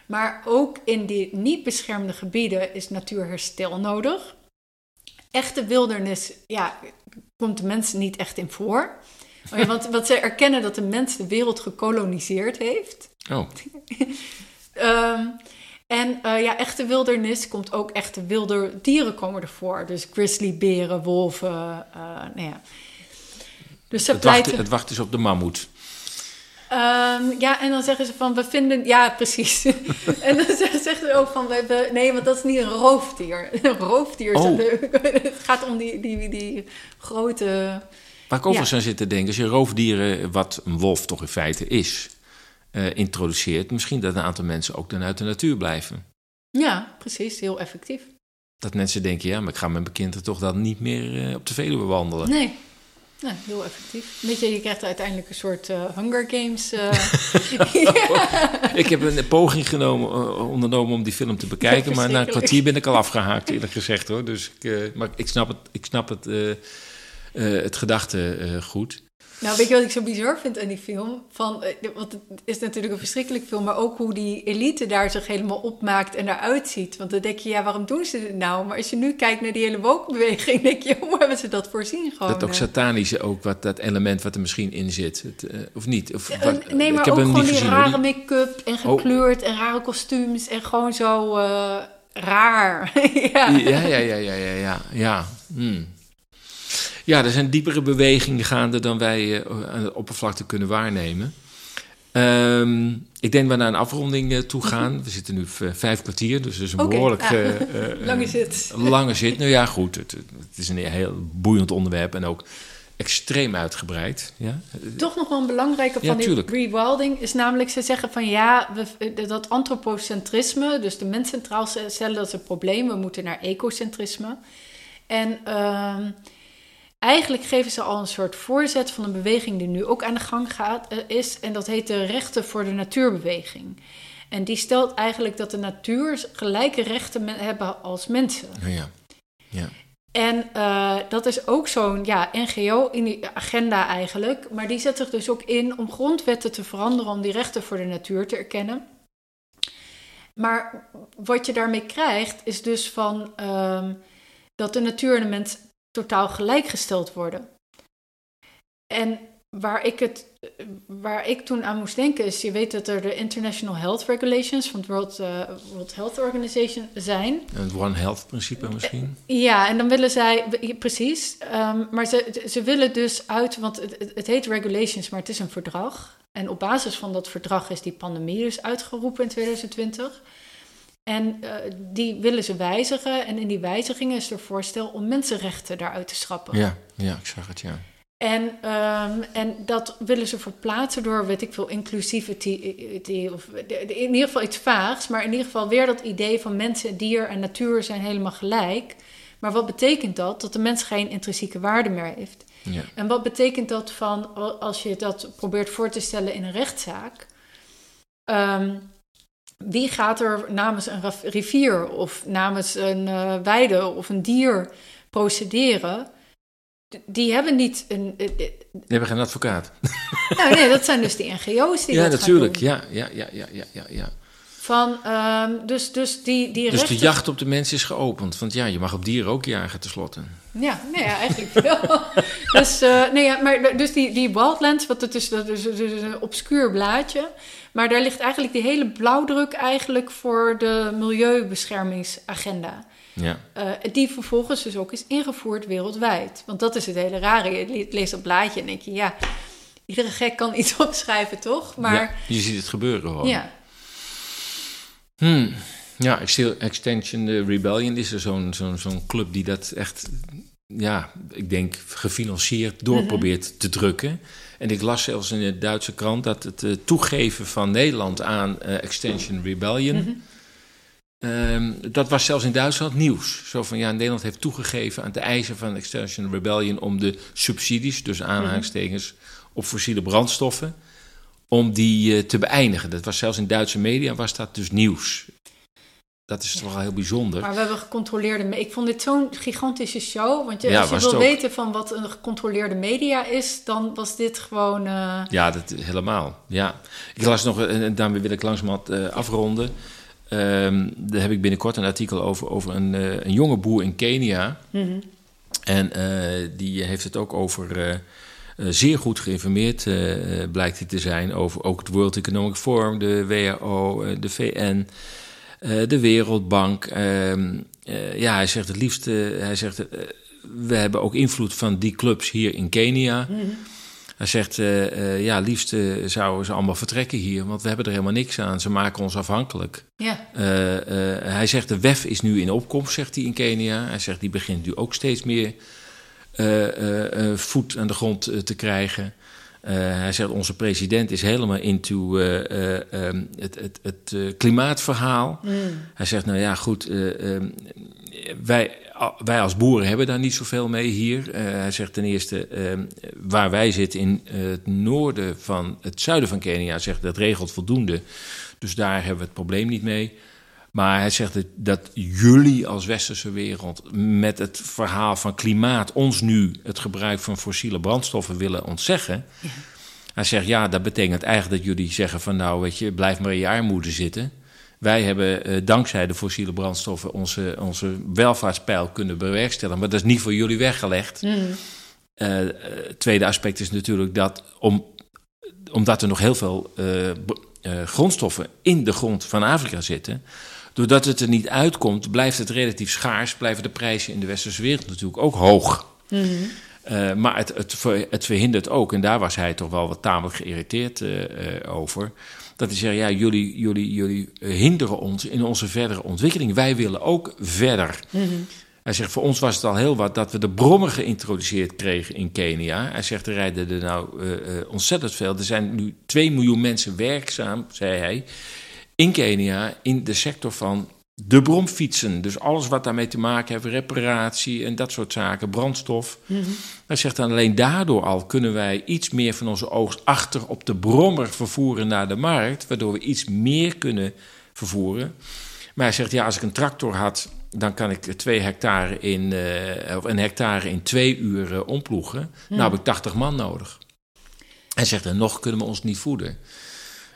Maar ook in die niet beschermde gebieden is natuurherstel nodig. Echte wildernis, ja, komt de mens niet echt in voor. Oh ja, want, want ze erkennen dat de mens de wereld gekoloniseerd heeft. Oh. um, En uh, ja, echte wildernis komt ook echte wilde dieren komen ervoor. Dus grizzlyberen, wolven, uh, nou ja. Dus ze het, pleiten... wacht, het wacht is op de mammoet. Um, ja, en dan zeggen ze van, we vinden... Ja, precies. en dan zeggen ze ook van, we, nee, want dat is niet een roofdier. Een roofdier, oh. het gaat om die, die, die grote Waar ik overigens aan zit te denken, als je roofdieren, wat een wolf toch in feite is, eh, introduceert, misschien dat een aantal mensen ook dan uit de natuur blijven. Ja, precies. Heel effectief. Dat mensen denken, ja, maar ik ga met mijn kinderen toch dan niet meer eh, op de Veluwe wandelen. Nee. Heel effectief. Weet je, je krijgt uiteindelijk een soort uh, Hunger Games. Uh, ik heb een poging genomen, uh, ondernomen om die film te bekijken, maar na een kwartier ben ik al afgehaakt, eerlijk gezegd hoor. Dus ik, maar ik snap het, ik snap het, het gedachte goed. Nou, weet je wat ik zo bizar vind aan die film? Van, eh, want het is natuurlijk een verschrikkelijk film, maar ook hoe die elite daar zich helemaal opmaakt en eruit ziet. Want dan denk je, ja, waarom doen ze dit nou? Maar als je nu kijkt naar die hele woke-beweging, denk je, hoe hebben ze dat voorzien gewoon? Dat ook satanische, ook wat, dat element wat er misschien in zit, het, uh, of niet? Of, uh, nee, maar ik heb ook gewoon die rare make-up en gekleurd oh. en rare kostuums en gewoon zo uh, raar. ja. ja, ja, ja, ja, ja, ja. ja. Hmm. Ja, er zijn diepere bewegingen gaande dan wij uh, aan de oppervlakte kunnen waarnemen. Um, ik denk dat we naar een afronding uh, toe gaan. We zitten nu vijf kwartier, dus is een okay, behoorlijk... Ah, lange zit. Lange zit. Nou ja, goed. Het, het, is een heel boeiend onderwerp en ook extreem uitgebreid. Ja? Toch nog wel een belangrijke van ja, die rewilding is namelijk... ze zeggen van ja, we, dat antropocentrisme... dus de mens centraal stellen, dat is een probleem. We moeten naar ecocentrisme. En... Uh, eigenlijk geven ze al een soort voorzet van een beweging die nu ook aan de gang gaat, uh, is. En dat heet de Rechten voor de Natuurbeweging. En die stelt eigenlijk dat de natuur gelijke rechten hebben als mensen. Ja. ja. En uh, dat is ook zo'n ja, NGO-agenda eigenlijk. Maar die zet zich dus ook in om grondwetten te veranderen om die rechten voor de natuur te erkennen. Maar wat je daarmee krijgt, is dus van uh, dat de natuur en de mens totaal gelijkgesteld worden. En waar ik, het, waar ik toen aan moest denken is, je weet dat er de International Health Regulations van het World, uh, World Health Organization zijn. Het One Health principe misschien? Ja, en dan willen zij, precies, um, maar ze, ze willen dus uit, want het, het heet regulations, maar het is een verdrag. En op basis van dat verdrag is die pandemie dus uitgeroepen in 2020. En uh, die willen ze wijzigen. En in die wijzigingen is er voorstel om mensenrechten daaruit te schrappen. Ja, ja ik zag het, ja. En, um, en dat willen ze verplaatsen door, weet ik veel, inclusivity. Of in ieder geval iets vaags. Maar in ieder geval weer dat idee van mensen, dier en natuur zijn helemaal gelijk. Maar wat betekent dat? Dat de mens geen intrinsieke waarde meer heeft. Ja. En wat betekent dat van, als je dat probeert voor te stellen in een rechtszaak? Um, wie gaat er namens een rivier of namens een uh, weide of een dier procederen? Die hebben niet een. Die hebben geen advocaat. Nou, nee, dat zijn dus die NGO's die ja, dat natuurlijk. gaan doen. Ja, ja, ja, ja, ja, ja. Van, um, dus, dus die, die Dus de jacht op de mens is geopend. Want ja, je mag op dieren ook jagen tenslotte. Ja, nee, ja, eigenlijk wel. dus, uh, nee, ja, maar, dus die, die Wildlands, wat het is, dat is, dat is een obscuur blaadje. Maar daar ligt eigenlijk die hele blauwdruk eigenlijk voor de milieubeschermingsagenda. Ja. Uh, die vervolgens dus ook is ingevoerd wereldwijd. Want dat is het hele rare. Je leest dat blaadje en denk je, ja, iedere gek kan iets opschrijven, toch? Maar, ja, je ziet het gebeuren gewoon. Ja. Hmm. Ja, Extension Rebellion is er zo'n zo'n zo'n club die dat echt, ja, ik denk gefinancierd door mm -hmm. probeert te drukken. En ik las zelfs in de Duitse krant dat het uh, toegeven van Nederland aan uh, Extension Rebellion. -hmm. um, dat was zelfs in Duitsland nieuws. Zo van ja, Nederland heeft toegegeven aan de eisen van Extension Rebellion om de subsidies, dus aanhalingstekens, mm -hmm. op fossiele brandstoffen, om die uh, te beëindigen. Dat was zelfs in Duitse media was dat dus nieuws. Dat is ja. toch wel heel bijzonder. Maar we hebben gecontroleerde... Ik vond dit zo'n gigantische show. Want je, ja, als je wil weten van wat een gecontroleerde media is... dan was dit gewoon... Uh... Ja, dat, helemaal. Ja. Ik las nog... En daarmee wil ik langzamerhand uh, afronden. Um, daar heb ik binnenkort een artikel over... over een, uh, een jonge boer in Kenia. Mm -hmm. En die heeft het ook over... zeer goed geïnformeerd blijkt hij te zijn... over ook het World Economic Forum, de WHO, de VN... De Wereldbank. Uh, ja, hij zegt het liefst. hij zegt. we hebben ook invloed van die clubs hier in Kenia. Mm -hmm. Hij zegt. ja, liefst zouden ze allemaal vertrekken hier. Want we hebben er helemaal niks aan. Ze maken ons afhankelijk. Ja. hij zegt. De WEF is nu in opkomst, zegt hij in Kenia. Hij zegt. Die begint nu ook steeds meer. Voet aan de grond te krijgen. hij zegt, onze president is helemaal into ehm, het, het, het klimaatverhaal. Mm. Hij zegt, nou ja, goed, ehm, wij, wij als boeren hebben daar niet zoveel mee hier. hij zegt ten eerste, ehm, waar wij zitten in het noorden van het zuiden van Kenia, zegt dat regelt voldoende. Dus daar hebben we het probleem niet mee. Maar hij zegt dat, jullie als westerse wereld met het verhaal van klimaat ons nu het gebruik van fossiele brandstoffen willen ontzeggen. Ja. Hij zegt ja, dat betekent eigenlijk dat jullie zeggen van nou weet je, blijf maar in je armoede zitten. Wij hebben eh, dankzij de fossiele brandstoffen onze, onze welvaartspeil kunnen bewerkstelligen. Maar dat is niet voor jullie weggelegd. Mm. Uh, tweede aspect is natuurlijk dat om, omdat er nog heel veel grondstoffen in de grond van Afrika zitten Doordat het er niet uitkomt, blijft het relatief schaars, blijven de prijzen in de westerse wereld natuurlijk ook hoog. Mhm. Eh, maar het, het, het, verhindert ook, en daar was hij toch wel wat tamelijk geïrriteerd uh, over. Dat hij zei: Ja, jullie, jullie, jullie hinderen ons in onze verdere ontwikkeling. Wij willen ook verder. Mhm. Hij zegt: Voor ons was het al heel wat dat we de brommer geïntroduceerd kregen in Kenia. Hij zegt: Er rijden er nou ontzettend veel. Er zijn nu 2 miljoen mensen werkzaam, zei hij in Kenia in de sector van de bromfietsen. Dus alles wat daarmee te maken heeft, reparatie en dat soort zaken, brandstof. Mm Hij zegt dan alleen daardoor al kunnen wij iets meer van onze oogst achter op de brommer vervoeren naar de markt, waardoor we iets meer kunnen vervoeren. Maar hij zegt ja, als ik een tractor had, dan kan ik twee hectare in, uh, of een hectare in twee uur uh, omploegen. Nou heb ik 80 man nodig. Hij zegt en nog kunnen we ons niet voeden.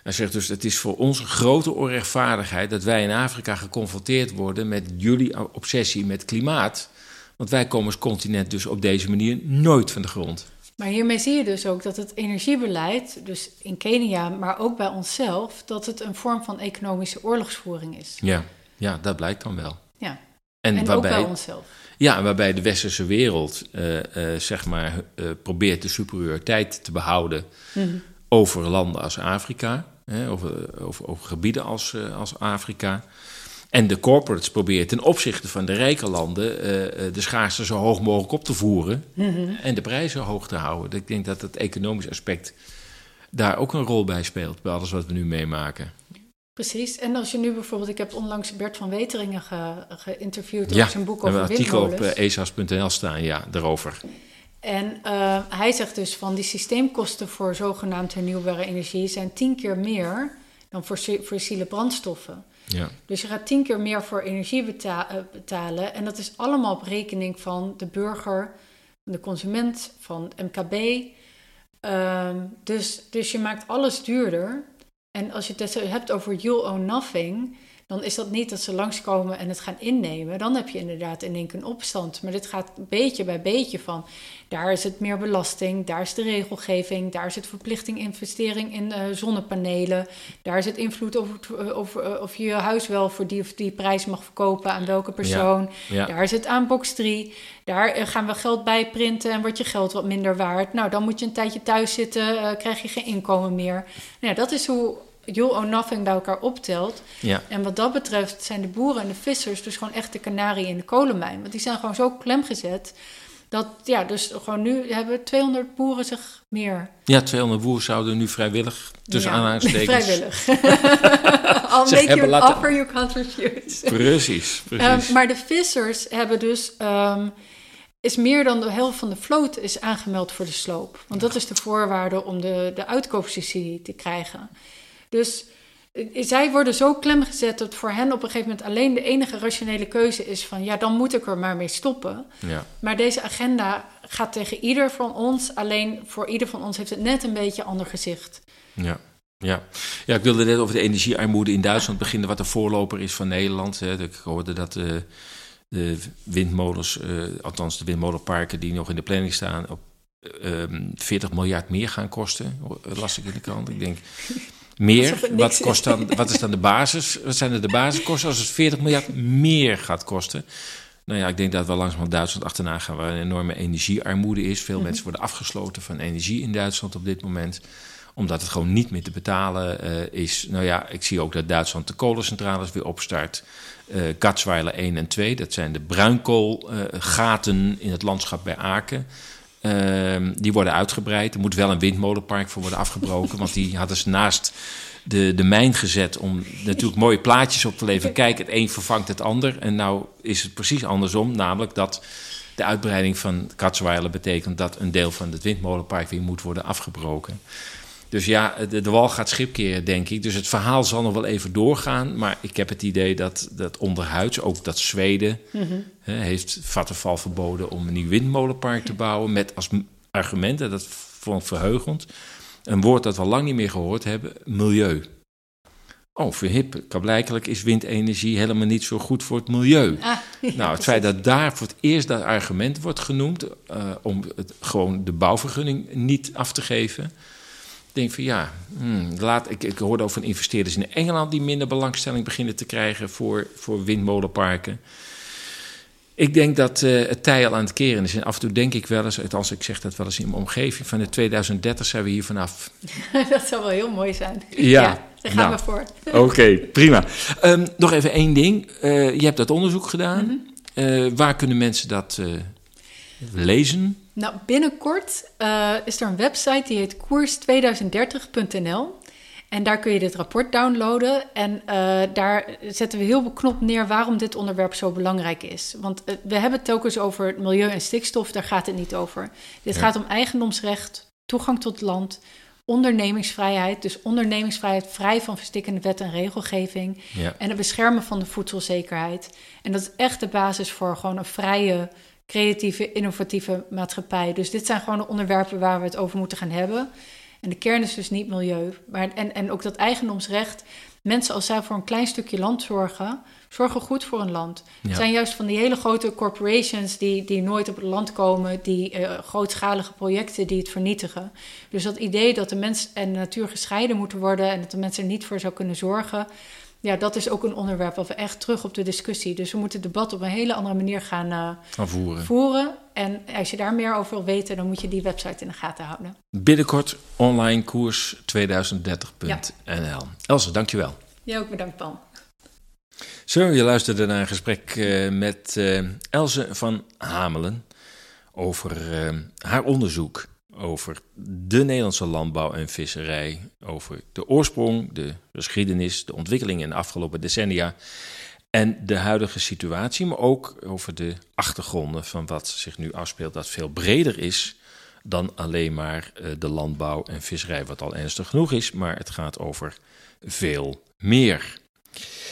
Hij zegt dus: Het is voor ons een grote onrechtvaardigheid dat wij in Afrika geconfronteerd worden met jullie obsessie met klimaat. Want wij komen als continent dus op deze manier nooit van de grond. Maar hiermee zie je dus ook dat het energiebeleid, dus in Kenia, maar ook bij onszelf, dat het een vorm van economische oorlogsvoering is. Ja, ja dat blijkt dan wel. Ja. En, en waarbij, ook bij onszelf. Ja, waarbij de westerse wereld uh, uh, zeg maar, uh, probeert de superioriteit te behouden mm over landen als Afrika, hè, over, over, over, gebieden als, uh, als Afrika. En de corporates proberen ten opzichte van de rijke landen uh, de schaarste zo hoog mogelijk op te voeren mm-hmm. en de prijzen hoog te houden. Ik denk dat het economisch aspect daar ook een rol bij speelt, bij alles wat we nu meemaken. Precies. En als je nu bijvoorbeeld, ik heb onlangs Bert van Weteringen ge, geïnterviewd over zijn boek over een artikel op uh, esas.nl staan, ja, daarover. En uh, hij zegt dus van die systeemkosten voor zogenaamd hernieuwbare energie zijn tien keer meer dan voor fossiele brandstoffen. Ja. Dus je gaat tien keer meer voor energie beta uh, betalen. En dat is allemaal op rekening van de burger, de consument, van MKB. Uh, dus, dus je maakt alles duurder. En als je het hebt over you own nothing, dan is dat niet dat ze langskomen en het gaan innemen. Dan heb je inderdaad in één keer een opstand. Maar dit gaat beetje bij beetje van. Daar is het meer belasting, daar is de regelgeving, daar is het verplichting investering in uh, zonnepanelen. Daar is het invloed over, eh, over uh, of je je huis wel voor die of die prijs mag verkopen aan welke persoon. Daar is het aan box 3. Daar gaan we geld bij printen en wordt je geld wat minder waard. Nou, dan moet je een tijdje thuis zitten, krijg je geen inkomen meer. Nou, ja, dat is hoe you or nothing bij elkaar optelt. Ja. En wat dat betreft zijn de boeren en de vissers dus gewoon echt de kanarie in de kolenmijn. Want die zijn gewoon zo klemgezet. Dat, ja, dus gewoon nu hebben 200 boeren zich meer. Ja, 200 boeren zouden nu vrijwillig, tussen ja, aanhalingstekens... vrijwillig. Al make you an laten... offer, you can't refuse. Precies, precies. Um, maar de vissers hebben dus... Um, is meer dan de helft van de vloot is aangemeld voor de sloop. Want dat is de voorwaarde om de, de uitkoopsubsidie te krijgen. Dus eh, zij worden zo klem gezet dat voor hen op een gegeven moment alleen de enige rationele keuze is van ja, dan moet ik er maar mee stoppen. Ja. Maar deze agenda gaat tegen ieder van ons, alleen voor ieder van ons heeft het net een beetje ander gezicht. Ja. Ja. ja, ik wilde net over de energiearmoede in Duitsland beginnen, wat de voorloper is van Nederland. Hè. Ik hoorde dat uh, de windmolens, uh, althans de windmolenparken die nog in de planning staan, op 40 miljard meer gaan kosten. Las ik in de krant. Ik denk, meer. Wat, kost dan, wat is dan de basis? Wat zijn er de basiskosten als het 40 miljard meer gaat kosten? Nou ja, ik denk dat we langzaam Duitsland achterna gaan, waar een enorme energiearmoede is. Veel mhm. mensen worden afgesloten van energie in Duitsland op dit moment omdat het gewoon niet meer te betalen uh, is. Nou ja, ik zie ook dat Duitsland de kolencentrales weer opstart. uh, Gatsweiler 1 en 2. Dat zijn de bruinkoolgaten in het landschap bij Aken. Ehm, die worden uitgebreid. Er moet wel een windmolenpark voor worden afgebroken. want die hadden ze naast de, de mijn gezet om natuurlijk mooie plaatjes op te leveren. Kijk, het een vervangt het ander. En nou is het precies andersom. Namelijk dat de uitbreiding van Katzweiler betekent dat een deel van het windmolenpark weer moet worden afgebroken. Dus ja, de, de wal gaat schipkeren, denk ik. Dus het verhaal zal nog wel even doorgaan. Maar ik heb het idee dat, dat onderhuids, ook dat Zweden, mm -hmm. he, heeft Vattenfall verboden om een nieuw windmolenpark te bouwen. Met als argument, en dat vond ik verheugend, een woord dat we lang niet meer gehoord hebben: milieu. Oh, verhip, blijkelijk is windenergie helemaal niet zo goed voor het milieu. Ah, ja, nou, het feit dat daar voor het eerst dat argument wordt genoemd uh, om het, gewoon de bouwvergunning niet af te geven. Ik denk van ja, hmm, laat, ik, ik hoorde over investeerders in Engeland die minder belangstelling beginnen te krijgen voor, voor windmolenparken. Ik denk dat uh, het tij al aan het keren is. En af en toe denk ik wel eens, als ik zeg dat wel eens in mijn omgeving, van de 2030 zijn we hier vanaf. dat zou wel heel mooi zijn. Ja, ja daar gaan nou, we voor. Oké, prima. Um, nog even één ding. Uh, je hebt dat onderzoek gedaan. Mm -hmm. uh, waar kunnen mensen dat lezen? Nou, binnenkort is er een website die heet koers2030.nl. En daar kun je dit rapport downloaden. En uh, daar zetten we heel beknopt neer waarom dit onderwerp zo belangrijk is. Want uh, we hebben het telkens over milieu en stikstof, daar gaat het niet over. Dit ja. gaat om eigendomsrecht, toegang tot land, ondernemingsvrijheid. Dus ondernemingsvrijheid vrij van verstikkende wet en regelgeving. Ja. En het beschermen van de voedselzekerheid. En dat is echt de basis voor gewoon een vrije, creatieve, innovatieve maatschappij. Dus dit zijn gewoon de onderwerpen waar we het over moeten gaan hebben. En de kern is dus niet milieu. Maar, en, en ook dat eigendomsrecht. Mensen als zij voor een klein stukje land zorgen, zorgen goed voor een land. Ja. Het zijn juist van die hele grote corporations die, die nooit op het land komen, die uh, grootschalige projecten die het vernietigen. Dus dat idee dat de mens en de natuur gescheiden moeten worden en dat de mensen er niet voor zou kunnen zorgen, ja, dat is ook een onderwerp wat we echt terug op de discussie. Dus we moeten het debat op een hele andere manier gaan, uh, voeren. voeren. En als je daar meer over wil weten, dan moet je die website in de gaten houden. Binnenkort online koers 2030.nl. Ja. Else, dankjewel. Ja, ook bedankt, Paul. Zo, je luisterde naar een gesprek uh, met uh, Else van Hamelen over haar onderzoek over de Nederlandse landbouw en visserij, over de oorsprong, de geschiedenis, de ontwikkeling in de afgelopen decennia en de huidige situatie, maar ook over de achtergronden van wat zich nu afspeelt, dat veel breder is dan alleen maar uh, de landbouw en visserij, wat al ernstig genoeg is, maar het gaat over veel meer.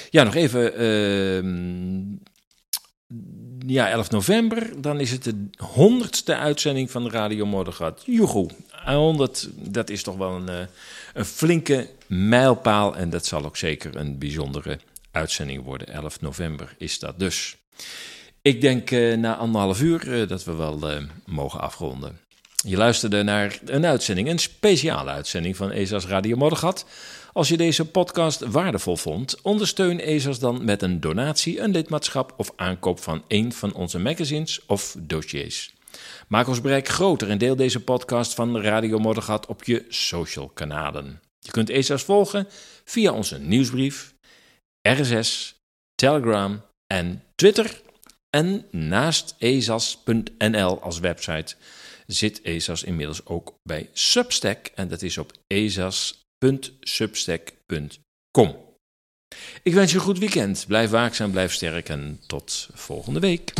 Ja, nog even uh, ja, 11 november, dan is het de honderdste uitzending van Radio Moddergat. Joegoe, 100, dat is toch wel een, eh, een flinke mijlpaal en dat zal ook zeker een bijzondere uitzending worden. 11 november is dat dus. Ik denk uh, na anderhalf uur uh, dat we wel mogen afronden. Je luisterde naar een uitzending, een speciale uitzending van ESA's Radio Moddergat. Als je deze podcast waardevol vond, ondersteun ESA's dan met een donatie, een lidmaatschap of aankoop van een van onze magazines of dossiers. Maak ons bereik groter en deel deze podcast van Radio Moddergat op je social kanalen. Je kunt ESA's volgen via onze nieuwsbrief, RSS, Telegram en Twitter. En naast ezas.nl als website zit ESA's inmiddels ook bij Substack en dat is op ezas www.substack.com. Ik wens je een goed weekend. Blijf waakzaam, blijf sterk en tot volgende week.